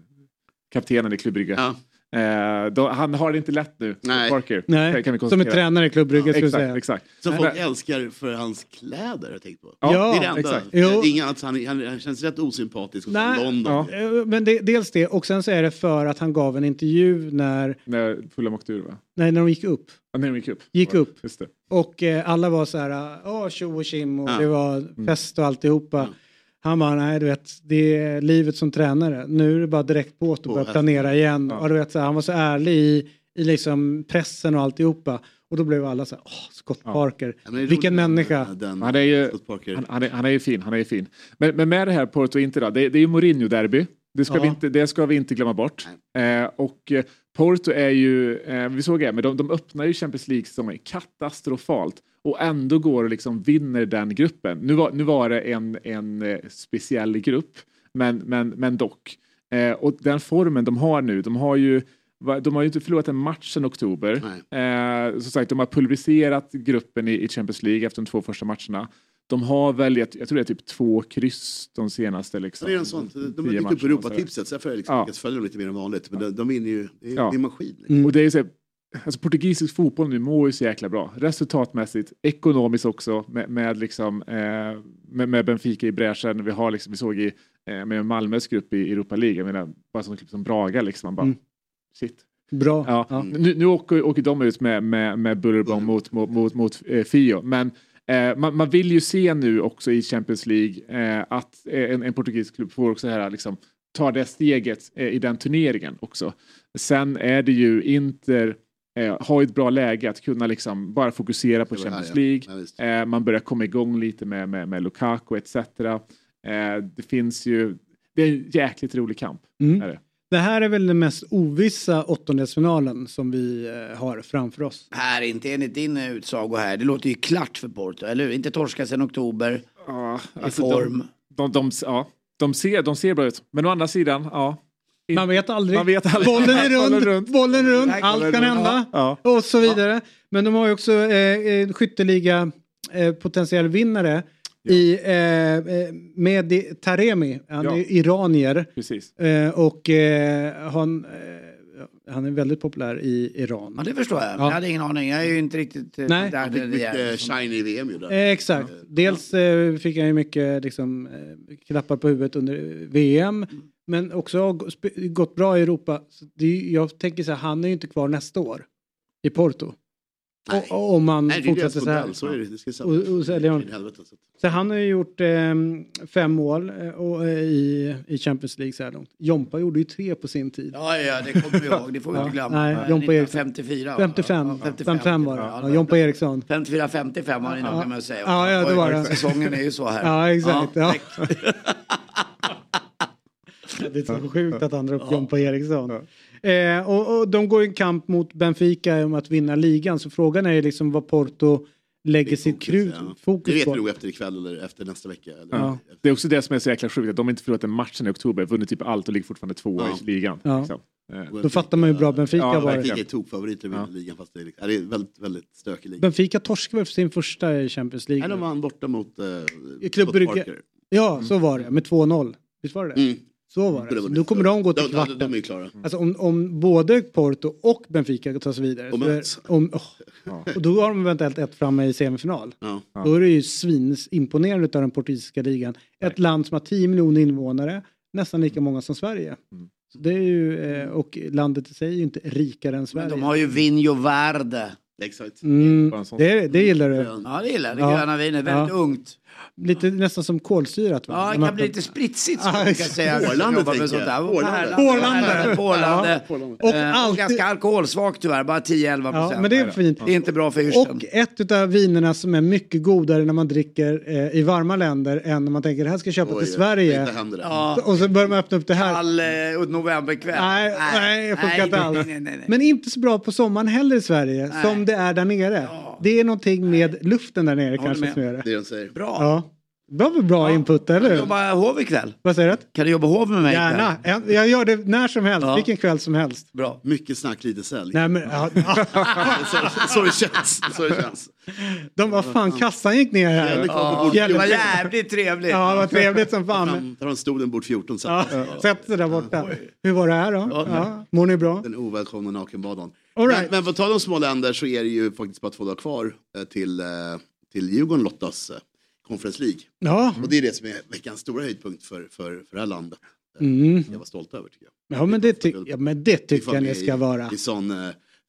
Kaptenen i Brygge. Ja. Eh, då, han har det inte lätt nu, Nej. Parker. Nej, kan vi som är konstatera. tränare i Club Brygge ska vi Exakt, säga. exakt. Som folk älskar för hans kläder har jag tänkt på. Ja, Ja, det är det enda. exakt. Jo. Inga, han, han, han känns rätt osympatisk Nej. London. Ja. Eh, Men det, dels det och sen så är det för att han gav en intervju när, När Fulham åkte ur va? nej, när de gick upp. Ja, när de gick upp. Gick upp. Just det. Och eh, alla var så här, åh tjo och tjim och Ja. det var fest och alltihopa. Han bara, nej du vet, det är livet som tränare. Nu är det bara direkt på och På börja planera igen. Ja. Och du vet, så här, han var så ärlig i, i liksom pressen och alltihopa. Och då blev alla så här, åh, Scott. Parker. Ja, Vilken människa. Den, Han är ju-. Han, han, är, han är ju fin, han är ju fin. Men, men med det här Porto Inter då, det, det är ju Mourinho-derby. Det ska, Ja. vi inte, det ska vi inte glömma bort. Eh, och eh, Porto är ju, eh, vi såg det, men de, de öppnar ju Champions League-säsongen katastrofalt och ändå går och liksom vinner den gruppen. Nu var, nu var det en, en eh, speciell grupp, men, men, men dock. Eh, och den formen de har nu, de har ju de har ju inte förlorat en match sedan oktober. Eh, som sagt, de har pulveriserat gruppen i, i Champions League efter de två första matcherna. De har väl, jag, jag tror det är typ två kryss de senaste liksom, Ja, det är en sån. De har dykt upp på Europatipset, så därför har jag liksom Ja. lyckats följa dem lite mer än vanligt. Men de, de vinner ju, det är, Ja. det är en maskin. Mm. Och det är så, här, alltså portugisisk fotboll nu mår ju så jäkla bra. Resultatmässigt, ekonomiskt också med, med, liksom, eh, med, med Benfica i bräschen. Vi, har liksom, vi såg i, eh, med Malmös grupp i Europa League, jag menar, bara som, som Braga liksom. Man bara, Mm. shit. Bra. Ja. Ja. Nu, nu åker, åker de ut med, med, med buller bång mot, mot, mot, mot eh, Fio. Men eh, man, man vill ju se nu också i Champions League eh, att eh, en, en portugisisk klubb får också här, liksom, ta det steget eh, i den turneringen också. Sen är det ju Inter eh, har ett bra läge att kunna liksom bara fokusera på här, Champions ja. League. Ja, visst. Eh, man börjar komma igång lite med, med, med Lukaku etc. Eh, det finns ju, det är en jäkligt rolig kamp. Mm. Är det. Det här är väl den mest ovissa åttondelsfinalen som vi eh, har framför oss. Här, inte enligt din eh, utsago här. Det låter ju klart för Porto, eller hur? Inte torska sedan oktober. Ja, I alltså form. De, de, de, ja, de, ser, de ser bra ut. Men å andra sidan, ja. Man vet aldrig. Man vet aldrig. Bollen är rund, runt. bollen är rund, Nej, allt kan runt. hända. Ja. Och så vidare. Men de har ju också eh, skytteliga eh, potentiell vinnare i, eh, eh, med Taremi. Han Ja. är iranier. Precis. Eh, och eh, han, eh, han är väldigt populär i Iran. Ja, det förstår jag. Ja. Jag hade ingen aning. Jag är ju inte riktigt eh, Nej. där. Han fick mycket shine i VM ju där. Eh, exakt. Dels eh, fick han ju mycket liksom, eh, klappar på huvudet under VM. Men också har gått bra i Europa. Så det, jag tänker så här, han är ju inte kvar nästa år i Porto. Och, om man Nej, fortsätter så här. Så är det. Det ska Och, och så, han har ju gjort eh, fem mål eh, och, eh, i, i Champions League så här långt. Jompa gjorde ju tre på sin tid. Ja, ja, det kommer vi ihåg. Det får vi inte Ja, glömma. nej, Jompa Eriksson. 1954. va? 55, Ja, 55 var det. Ja, Ja, Jompa Eriksson. 54-55 var det nog kan man säga. Ja, ja, det var det. Säsongen är ju så här. Ja, exakt. Ja. tack. Det är så sjukt att han drar upp Jompa Eriksson. Eh, och, och de går i en kamp mot Benfica om att vinna ligan. Så frågan är ju liksom vad Porto lägger sitt krut, Ja. Det fokus vet vi på. nog efter ikväll eller efter nästa vecka. Eller Ja. Det är också det som är så jäkla sjukt, att de inte förlorat en match sedan i oktober, vunnit typ allt och ligger fortfarande tvåa Ja. i ligan. Ja. Liksom. Eh, Då fattar man ju hur bra Benfica Ja, var. Benfica är tokfavoriter i Ja. ligan fast det är, liksom- det är väldigt, väldigt stökig liga. Benfica torskade väl för sin första i Champions Nej, League. de vann borta mot eh. Parker. Ja, så var det. Med 2-0. Visst var det det? Mm. Så var Det då kommer de gå till De, de, de kvarten. är klara. Alltså om, om både Porto och Benfica tar sig vidare. Och så är- möts. om, åh, och då har de eventuellt ett framme i semifinal. Ja. Då är det ju svins imponerande av den portugisiska ligan. Ett land som har 10 miljoner invånare, nästan lika många som Sverige. Så det är ju, eh, och landet i sig är ju inte rikare än Men Sverige. de har ju Vinho Verde. Exakt. mm, det, det gillar du. Ja, det gillar jag. Det Ja. gröna vinet. Väldigt Ja. ungt. Lite nästan som kolsyrat va? Ja, det De kan bli lite spritsigt Ja, man kan säga. Med tänker jag. Porlande. Porlande. Och Eh, alltid- ganska alkoholsvagt tyvärr, bara 10-11 Ja, procent. men det är fint. Det är inte bra för yrseln. Och ett av vinerna som är mycket godare när man dricker eh, i varma länder än när man tänker det här ska jag köpa Oj, till ja. Sverige. Ja. Och så börjar man öppna upp det här. Kall eh, novemberkväll. Nej, nej, det funkar inte nej, alls. nej, nej, nej. Men inte så bra på sommaren heller i Sverige Nej. som det är där nere. Det är någonting med luften där nere kanske med. som gör det. Det de säger. Bra. Ja. Det var väl bra input, eller Kan du hur? jobba hov ikväll? Vad säger du? Kan du jobba hov med mig Gärna. ikväll? Jag, gör det när som helst, Ja. vilken kväll som helst. Bra. Mycket snack, lite sälj. Nej, men, ja, så, så det känns. Så det känns. de var fan, kassan gick ner här. Jävligt Ja, det var jävligt trevligt. Ja, det var trevligt som fan. Tar en stolen bort 14 så. Ja, sätt sig där borta. Hur var det här då? Ja, mår ni bra? Den ovälkomna nakenbadan. All right. Men, men på tal om små länder så är det ju faktiskt bara två dagar kvar eh, till, eh, till Djurgården Lottas eh, Conference League. Ja, Och det är det som är veckans stora höjdpunkt för, för, för det här landet. Mm. Jag var stolt över tycker jag. ja, men det, ty- ja, men det tycker jag ni ska i- vara. I sån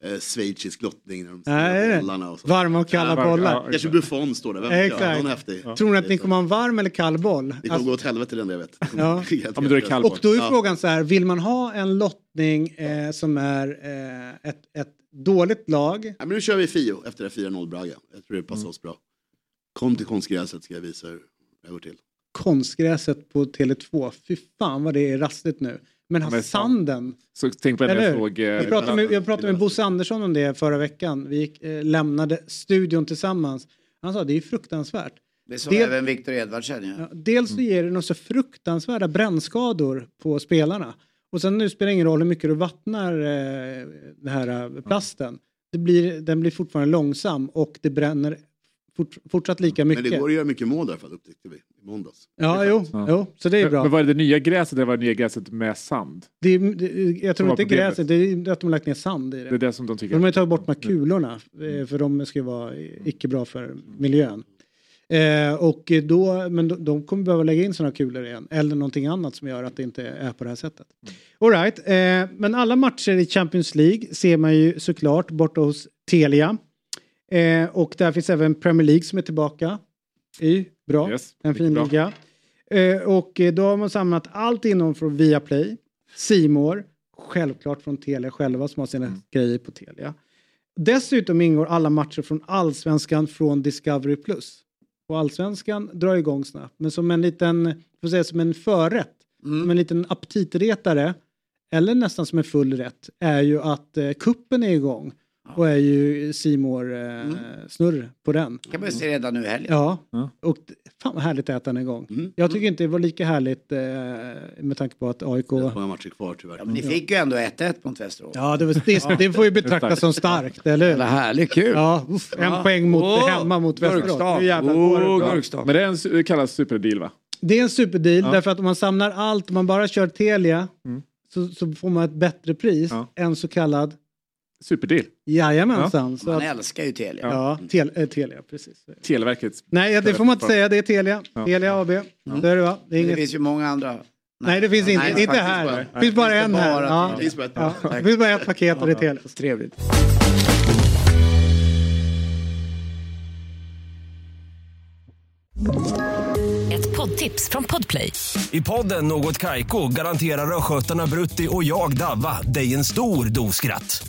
eh, schweizisk lottning när de Nej, bollarna och. Varma och kalla Ja, bollar. ja, Kanske Buffon står där, vem? Exakt. Någon häftig. Tror ni att ni kommer ha en varm eller kall boll? Det kommer Alltså, gå åt helvete den jag vet. Ja. Ja, men då är kall och då är Ja. frågan så här, vill man ha en lottning eh, som är eh, ett, ett dåligt lag? Ja, men nu kör vi Fio efter det 4-0 Braga. Jag tror det passar Mm. oss bra. Kom till konstgräset ska jag visa hur det går till. Konstgräset på Tele2, fy fan vad det är rassligt nu. Men Men sanden, Så tänk på det när jag såg... eh, Jag pratade med, jag pratade med Bosse Andersson om det förra veckan. Vi gick, eh, lämnade studion tillsammans. Han sa det är fruktansvärt. Det sa även Viktor Edvardsen. Ja. Ja, dels så ger det något så fruktansvärda brännskador på spelarna. Och sen nu spelar det ingen roll hur mycket du vattnar eh, den här eh, plasten. Det blir, den blir fortfarande långsam och det bränner fort, fortsatt lika Men mycket. det går att göra mycket mål där för att upptäckte vi i måndags. Ja, jo, jo, så det är Men, men bra. var det det nya gräset eller var det nya gräset med sand? Det, är- det, jag tror inte gräset, det är att de har lagt ner sand i Det är det. det som de tycker. De har tagit bort de här kulorna, eh, för de ska ju vara icke bra för miljön. Eh, och då, men de, de kommer behöva lägga in sådana kulor igen, eller någonting annat som gör att det inte är på det här sättet. All right, eh, men alla matcher i Champions League ser man ju såklart borta hos Telia. Eh, och där finns även Premier League som är tillbaka. I, bra, Yes, en fin bra. liga. Eh, och eh, då har man samlat allt innehåll från Viaplay, Simor, självklart från Telia själva som har sina Mm. grejer på Telia. Dessutom ingår alla matcher från Allsvenskan från Discovery+. Och Allsvenskan drar igång snabbt, men som en liten, får säga som en förrätt, Mm. som en liten aptitretare, eller nästan som en full rätt, är ju att eh, kuppen är igång. Och är ju Simor eh, Mm. snurr på den. kan man ju se redan nu i helgen. Ja, Ja. och fan vad härligt att äta den igång. Mm. Jag tycker inte det var lika härligt eh, med tanke på att AIK... Det är många matcher kvar tyvärr. Ja, men ni fick ju ändå 1-1 mot Västerås. Ja, det, var, det, det får ju betraktas som starkt, eller hur? Härligt, kul. Ja, uff, en Ja. poäng mot, Åh, hemma mot Västerås. Det? Gurkstad. Men det är en, su- kallas superdeal va? Det är en superdeal därför att om man samlar allt, om man bara kör Telia så, så får man ett bättre pris Ja. än så kallad Superdeal. Jajamensan. Så Man älskar ju Telia. ja, tel, äh, Telia, precis. Televerket. Nej, det får man inte säga. Det är Telia. Ja. Telia AB. Så är det va? Det är Det inget... finns ju många andra. Nej, det finns inte. Nej, inte faktiskt här. bara- Det finns bara det en här. Ja. Det finns bara ett Ja. Det finns bara ett paket och det är Telia. Trevligt. Ett poddtips från Podplay. I podden Något Kaiko garanterar östgötarna Brutti och jag, Davva, dig en stor dos skratt.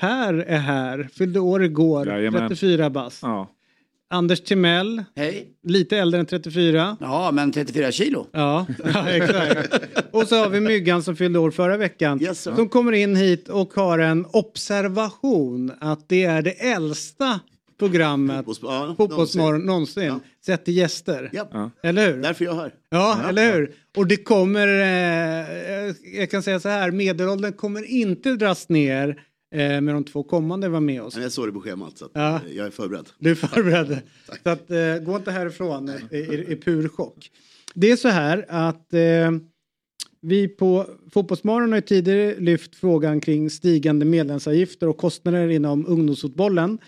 per är här. Fyllde år igår. Jajamän. 34 bast. Ja. Anders Timell. Hej. Lite äldre än 34. Ja, men 34 kilo. Ja, ja exakt. Och så har vi Myggan som fyllde år förra veckan. Yes, sir. som kommer in hit och har en observation att det är det äldsta programmet Fotbolls- ja, Fotbollsmorgon någonsin. Ja. Sett till gäster. Ja. Ja. Eller hur? Därför är jag här. Ja, eller hur? Och det kommer, eh, jag kan säga så här, medelåldern kommer inte dras ner eh, med de två kommande var med oss. Jag såg det på schemat så Ja. eh, jag är förberedd. Du är förberedd. Så att, eh, gå inte härifrån i, i, i pur chock. Det är så här att eh, vi på Fotbollsmorgon har tidigare lyft frågan kring stigande medlemsavgifter och kostnader inom ungdomsfotbollen.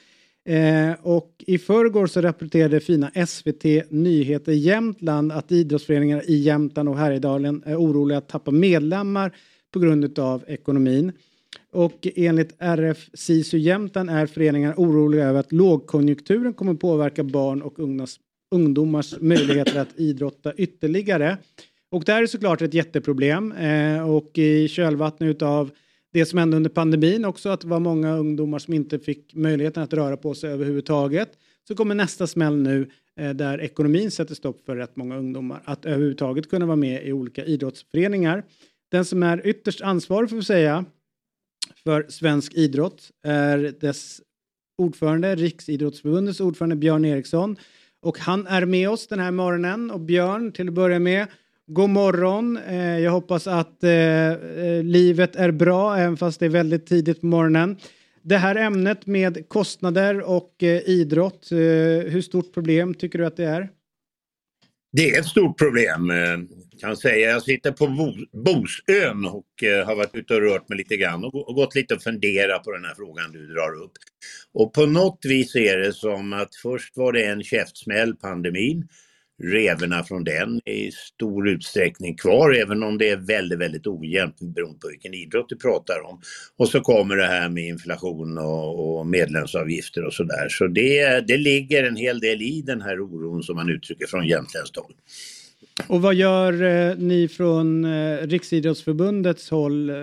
Eh, och i förrgår så rapporterade fina SVT Nyheter Jämtland att idrottsföreningar i Jämtland och Härjedalen är oroliga att tappa medlemmar på grund av ekonomin. Och enligt RF SISU Jämtland är föreningar oroliga över att lågkonjunkturen kommer påverka barn och ungdomars, ungdomars möjligheter att idrotta ytterligare. Och det här är såklart ett jätteproblem eh, och i kölvattnet av det som hände under pandemin också att det var många ungdomar som inte fick möjligheten att röra på sig överhuvudtaget. Så kommer nästa smäll nu eh, där ekonomin sätter stopp för rätt många ungdomar att överhuvudtaget kunna vara med i olika idrottsföreningar. Den som är ytterst ansvarig får vi säga för svensk idrott är dess ordförande, Riksidrottsförbundets ordförande Björn Eriksson. Och han är med oss den här morgonen. Och Björn, till att börja med, god morgon. Eh, jag hoppas att eh, eh livet är bra, även fast det är väldigt tidigt på morgonen. Det här ämnet med kostnader och eh, idrott, eh, hur stort problem tycker du att det är? Det är ett stort problem eh, kan säga. Jag sitter på Bo- Bosön och eh, har varit ute och rört mig lite grann och och gått lite och funderat på den här frågan du drar upp. Och på något vis är det som att först var det en käftsmäll, pandemin. Revorna från den är i stor utsträckning kvar även om det är väldigt, väldigt ojämnt beroende på vilken idrott du pratar om. Och så kommer det här med inflation och, och medlemsavgifter och sådär. Så det, det ligger en hel del i den här oron som man uttrycker från jämtländskt håll. Och vad gör eh, ni från eh, Riksidrottsförbundets håll eh,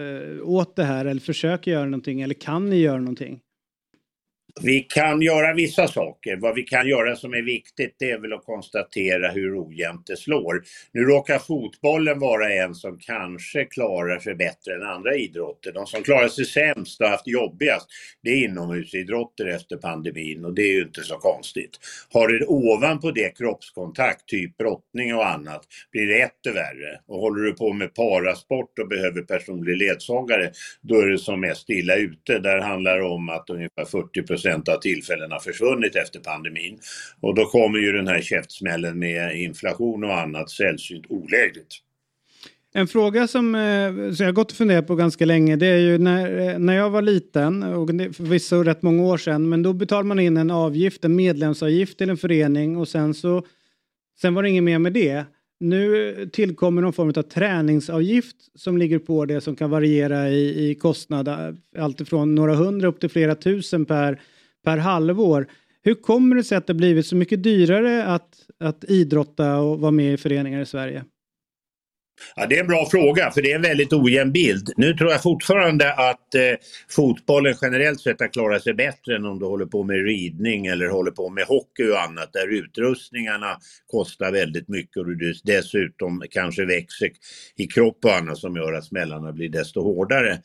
åt det här eller försöker göra någonting eller kan ni göra någonting? Vi kan göra vissa saker. Vad vi kan göra som är viktigt det är väl att konstatera hur ojämnt det slår. Nu råkar fotbollen vara en som kanske klarar sig bättre än andra idrotter. De som klarar sig sämst och haft jobbigast det är inomhusidrotter efter pandemin och det är ju inte så konstigt. Har du ovanpå det kroppskontakt, typ brottning och annat, blir det etter värre. Och håller du på med parasport och behöver personlig ledsagare, då är det som mest illa ute. Där handlar det om att ungefär 40 av tillfällena försvunnit efter pandemin. Och då kommer ju den här käftsmällen med inflation och annat sällsynt olägligt. En fråga som, eh, som jag har gått och funderat på ganska länge det är ju när, eh, när jag var liten och det är förvisso rätt många år sedan men då betalade man in en avgift, en medlemsavgift till en förening och sen så sen var det inget mer med det. Nu tillkommer någon form av träningsavgift som ligger på det som kan variera i, i kostnad eh, alltifrån några hundra upp till flera tusen per, per halvår. Hur kommer det sig att det blivit så mycket dyrare att, att idrotta och vara med i föreningar i Sverige? Ja, det är en bra fråga, för det är en väldigt ojämn bild. Nu tror jag fortfarande att eh, fotbollen generellt sett har klarat sig bättre än om du håller på med ridning eller håller på med hockey och annat, där utrustningarna kostar väldigt mycket och du dessutom kanske växer i kropp och annat som gör att smällarna blir desto hårdare.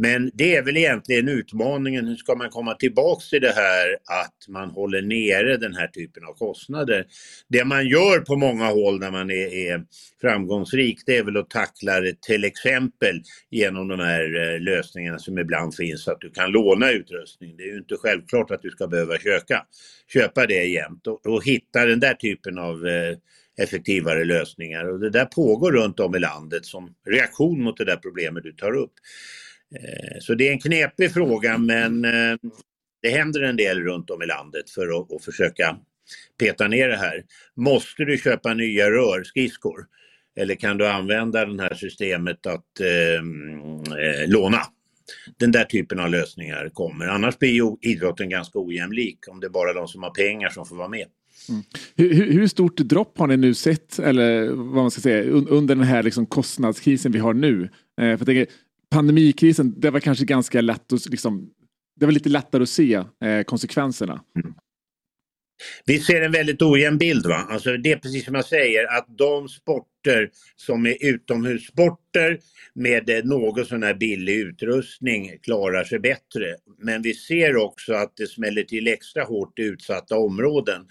Men det är väl egentligen utmaningen, hur ska man komma tillbaks till det här att man håller nere den här typen av kostnader. Det man gör på många håll när man är, är framgångsrik, det är väl att tackla det till exempel genom de här eh, lösningarna som ibland finns, så att du kan låna utrustning. Det är ju inte självklart att du ska behöva köpa, köpa det jämt och, och hitta den där typen av eh, effektivare lösningar. Och det där pågår runt om i landet som reaktion mot det där problemet du tar upp. Eh, så det är en knepig fråga men eh, det händer en del runt om i landet för att, att försöka peta ner det här. Måste du köpa nya rörskridskor? Eller kan du använda det här systemet att eh, eh, låna? Den där typen av lösningar kommer. Annars blir ju idrotten ganska ojämlik om det är bara de som har pengar som får vara med. Mm. Hur, hur- hur stort dropp har ni nu sett, eller vad man ska säga, under den här liksom kostnadskrisen vi har nu? Eh, för jag tänker, pandemikrisen, det var kanske ganska lätt att liksom, det var lite lättare att se eh, konsekvenserna. Mm. Vi ser en väldigt ojämn bild. Va? Alltså det är precis som jag säger att de sporter som är utomhussporter med eh, något sån här billig utrustning klarar sig bättre. Men vi ser också att det smäller till extra hårt i utsatta områden.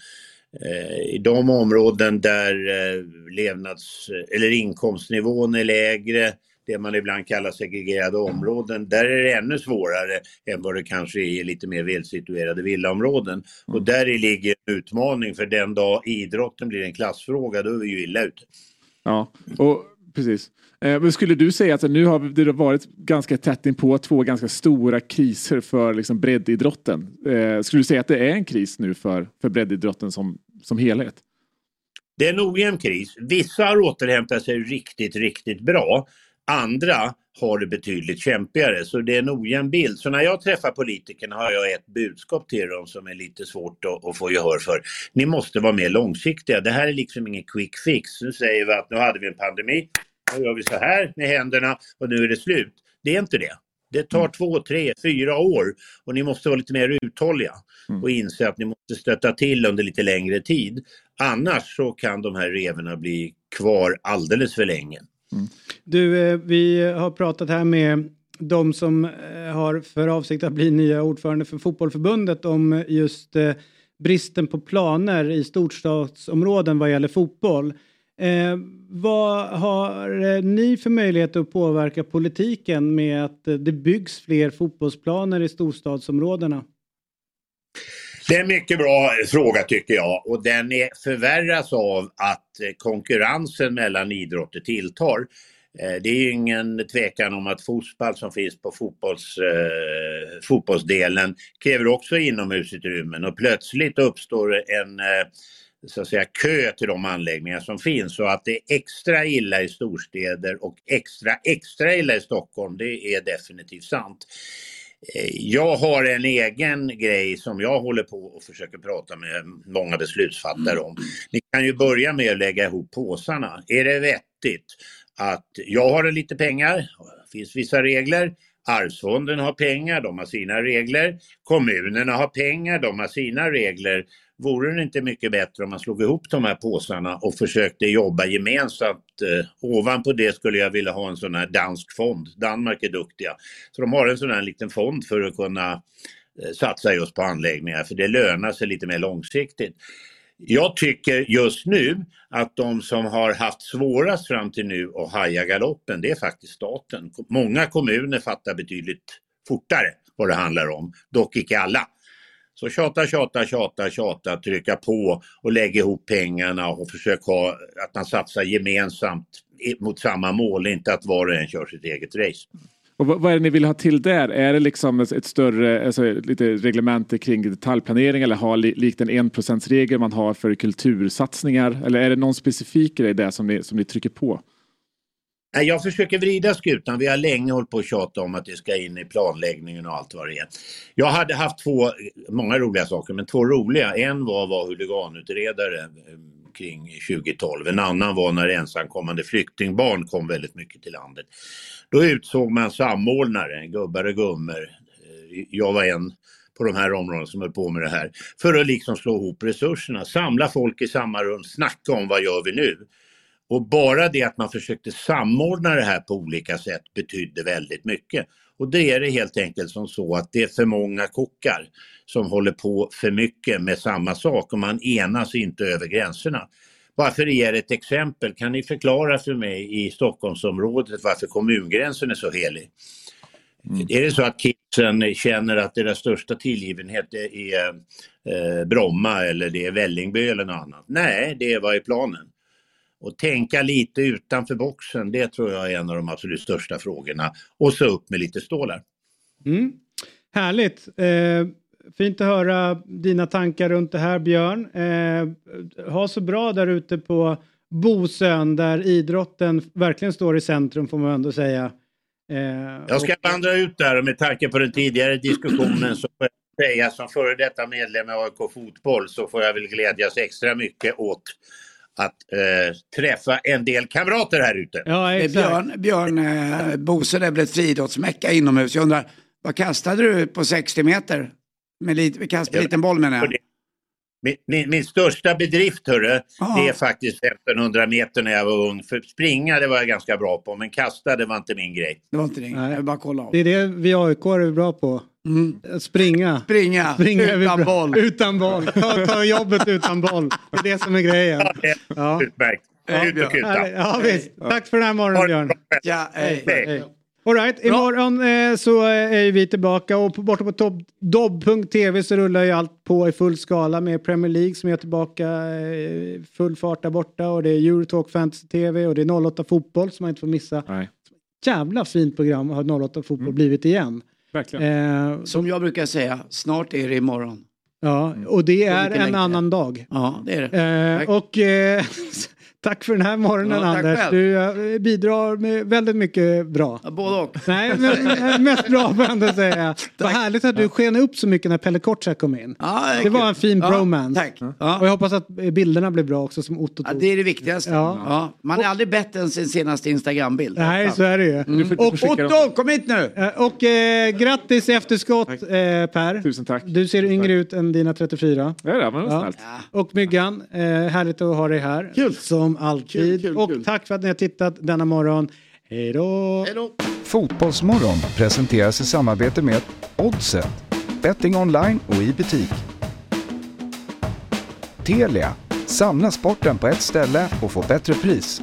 Eh, I de områden där eh, levnads eller inkomstnivån är lägre, det man ibland kallar segregerade områden, där är det ännu svårare än vad det kanske är i lite mer välsituerade villaområden. Och där ligger en utmaning för den dag idrotten blir en klassfråga, då är vi ju illa ute. Ja, och precis. Eh, men skulle du säga att nu har det varit ganska tätt in på två ganska stora kriser för liksom breddidrotten. Eh, skulle du säga att det är en kris nu för, för breddidrotten som, som helhet? Det är en ojämn kris. Vissa har återhämtat sig riktigt, riktigt bra. Andra har det betydligt kämpigare, så det är en ojämn bild. Så när jag träffar politikerna har jag ett budskap till dem som är lite svårt att, att få gehör för. Ni måste vara mer långsiktiga. Det här är liksom ingen quick fix. Nu säger vi att nu hade vi en pandemi, nu gör vi så här med händerna och nu är det slut. Det är inte det. Det tar två, tre, fyra år och ni måste vara lite mer uthålliga och inse att ni måste stötta till under lite längre tid. Annars så kan de här revorna bli kvar alldeles för länge. Du, eh, vi har pratat här med de som eh, har för avsikt att bli nya ordförande för fotbollförbundet om just eh, bristen på planer i storstadsområden vad gäller fotboll. Eh, vad har ni för möjlighet att påverka politiken med att det byggs fler fotbollsplaner i storstadsområdena? Det är en mycket bra fråga tycker jag och den är, förvärras av att konkurrensen mellan idrotter tilltar. Eh, Det är ju ingen tvekan om att fotboll som finns på fotbolls, eh, fotbollsdelen kräver också inomhusutrymmen och plötsligt uppstår en eh, så att säga, kö till de anläggningar som finns så att det är extra illa i storstäder och extra extra illa i Stockholm, det är definitivt sant. Eh, Jag har en egen grej som jag håller på och försöker prata med många beslutsfattare om. Ni kan ju börja med att lägga ihop påsarna. Är det vettigt att jag har lite pengar, det finns vissa regler, Arvsfonden har pengar, de har sina regler, kommunerna har pengar, de har sina regler. Vore det inte mycket bättre om man slog ihop de här påsarna och försökte jobba gemensamt? Eh, ovanpå det skulle jag vilja ha en sån här dansk fond. Danmark är duktiga. Så de har en sån här liten fond för att kunna eh, satsa just på anläggningar för det lönar sig lite mer långsiktigt. Jag tycker just nu att de som har haft svårast fram till nu att haja galoppen, det är faktiskt staten. Många kommuner fattar betydligt fortare vad det handlar om, dock icke alla. Så tjata, tjata, tjata, tjata, trycka på och lägga ihop pengarna och försök ha att man satsar gemensamt mot samma mål, inte att var och en kör sitt eget race. Och vad, är det ni vill ha till där? Är det liksom ett, större, alltså lite reglemente kring detaljplanering eller ha li, likt en enprocentsregel man har för kultursatsningar? Eller är det någon specifik grej där som ni, som ni trycker på? Jag försöker vrida skutan. Vi har länge hållit på att tjata om att det ska in i planläggningen och allt vad det är. Jag hade haft två, många roliga saker, men två roliga. En var att vara huliganutredare kring 2012. En annan var när ensamkommande flyktingbarn kom väldigt mycket till landet. Då utsåg man samordnare, gubbar och gummor. Eh, jag var en på de här områdena som höll på med det här. För att liksom slå ihop resurserna, samla folk i samma rum, snacka om vad gör vi nu? Och bara det att man försökte samordna det här på olika sätt betydde väldigt mycket. Och det är det helt enkelt som så att det är för många kockar som håller på för mycket med samma sak och man enas inte över gränserna. Bara för att ge er ett exempel, kan ni förklara för mig i Stockholmsområdet varför kommungränsen är så helig? Är det så att kidsen känner att deras största tillgivenhet är, är eh, Bromma eller det är Vällingby eller något annat? Nej, det vad är planen? Och tänka lite utanför boxen, det tror jag är en av de absolut största frågorna. Och så upp med lite stålar. Mm. Härligt. Eh, fint att höra dina tankar runt det här Björn. Eh, ha så bra där ute på Bosön där idrotten verkligen står i centrum får man ändå säga. Eh, Jag ska och- vandra ut där och med tanke på den tidigare diskussionen så får jag säga som före detta medlem i AIK Fotboll så får jag väl glädjas extra mycket åt att eh, träffa en del kamrater här ute. Ja, Björn, Björn eh, Bosön är väl ett friidrottsmecka inomhus. Jag undrar, vad kastade du på 60 meter? Med lite, kast med liten boll menar jag. Min, min, min största bedrift hörru, Ja. det är faktiskt 1500 meter när jag var ung. För springa det var jag ganska bra på, men kasta det var inte min grej. Det var inte det. Jag vill bara kolla av. Det är det vi AIK är bra på. Att Springa. Springa, Springa utan boll. Utan boll. Ta, ta jobbet utan boll. Det är det som är grejen. Ja. Utmärkt. Ut och kuta. Ja, visst. Tack för den här morgonen Björn. Ja, hej. Hej. All right. Imorgon eh, så är vi tillbaka och på, borta på dobb.tv så rullar ju allt på i full skala med Premier League som är tillbaka eh, full fart där borta och det är Eurotalk Fantasy TV och det är 08 Fotboll som man inte får missa. Nej. Jävla fint program har 08 Fotboll blivit igen. Verkligen. Eh, Som jag brukar säga, snart är det imorgon. ja, och det är en annan dag. Ja, det är det. Eh, och eh, tack för den här morgonen Ja, Anders. själv. Du eh, bidrar med väldigt mycket bra. Både och. Nej, men eh, mest bra får jag ändå säga. Vad härligt att du sken upp så mycket när Pelle Kotschack kom in. Ja, det Det var en fin Ja, bromance. tack. Och jag hoppas att eh, bilderna blev bra också som Otto Ja, tog. det är det viktigaste. Ja. Ja. Man är aldrig bättre än sin senaste Instagram-bild. Nej, så är det ju. Mm. Och, Otto, kom hit nu! och eh, grattis i efterskott eh, Per. Tusen tack. Du ser yngre ut än dina 34. Ja, det var Ja. snällt. Och Myggan, eh, härligt att ha dig här. Kul. Som alltid. Kul, kul, och kul. tack för att ni har tittat denna morgon. Hej då! Fotbollsmorgon presenteras i samarbete med Oddset, betting online och i butik. Telia, samla sporten på ett ställe och få bättre pris.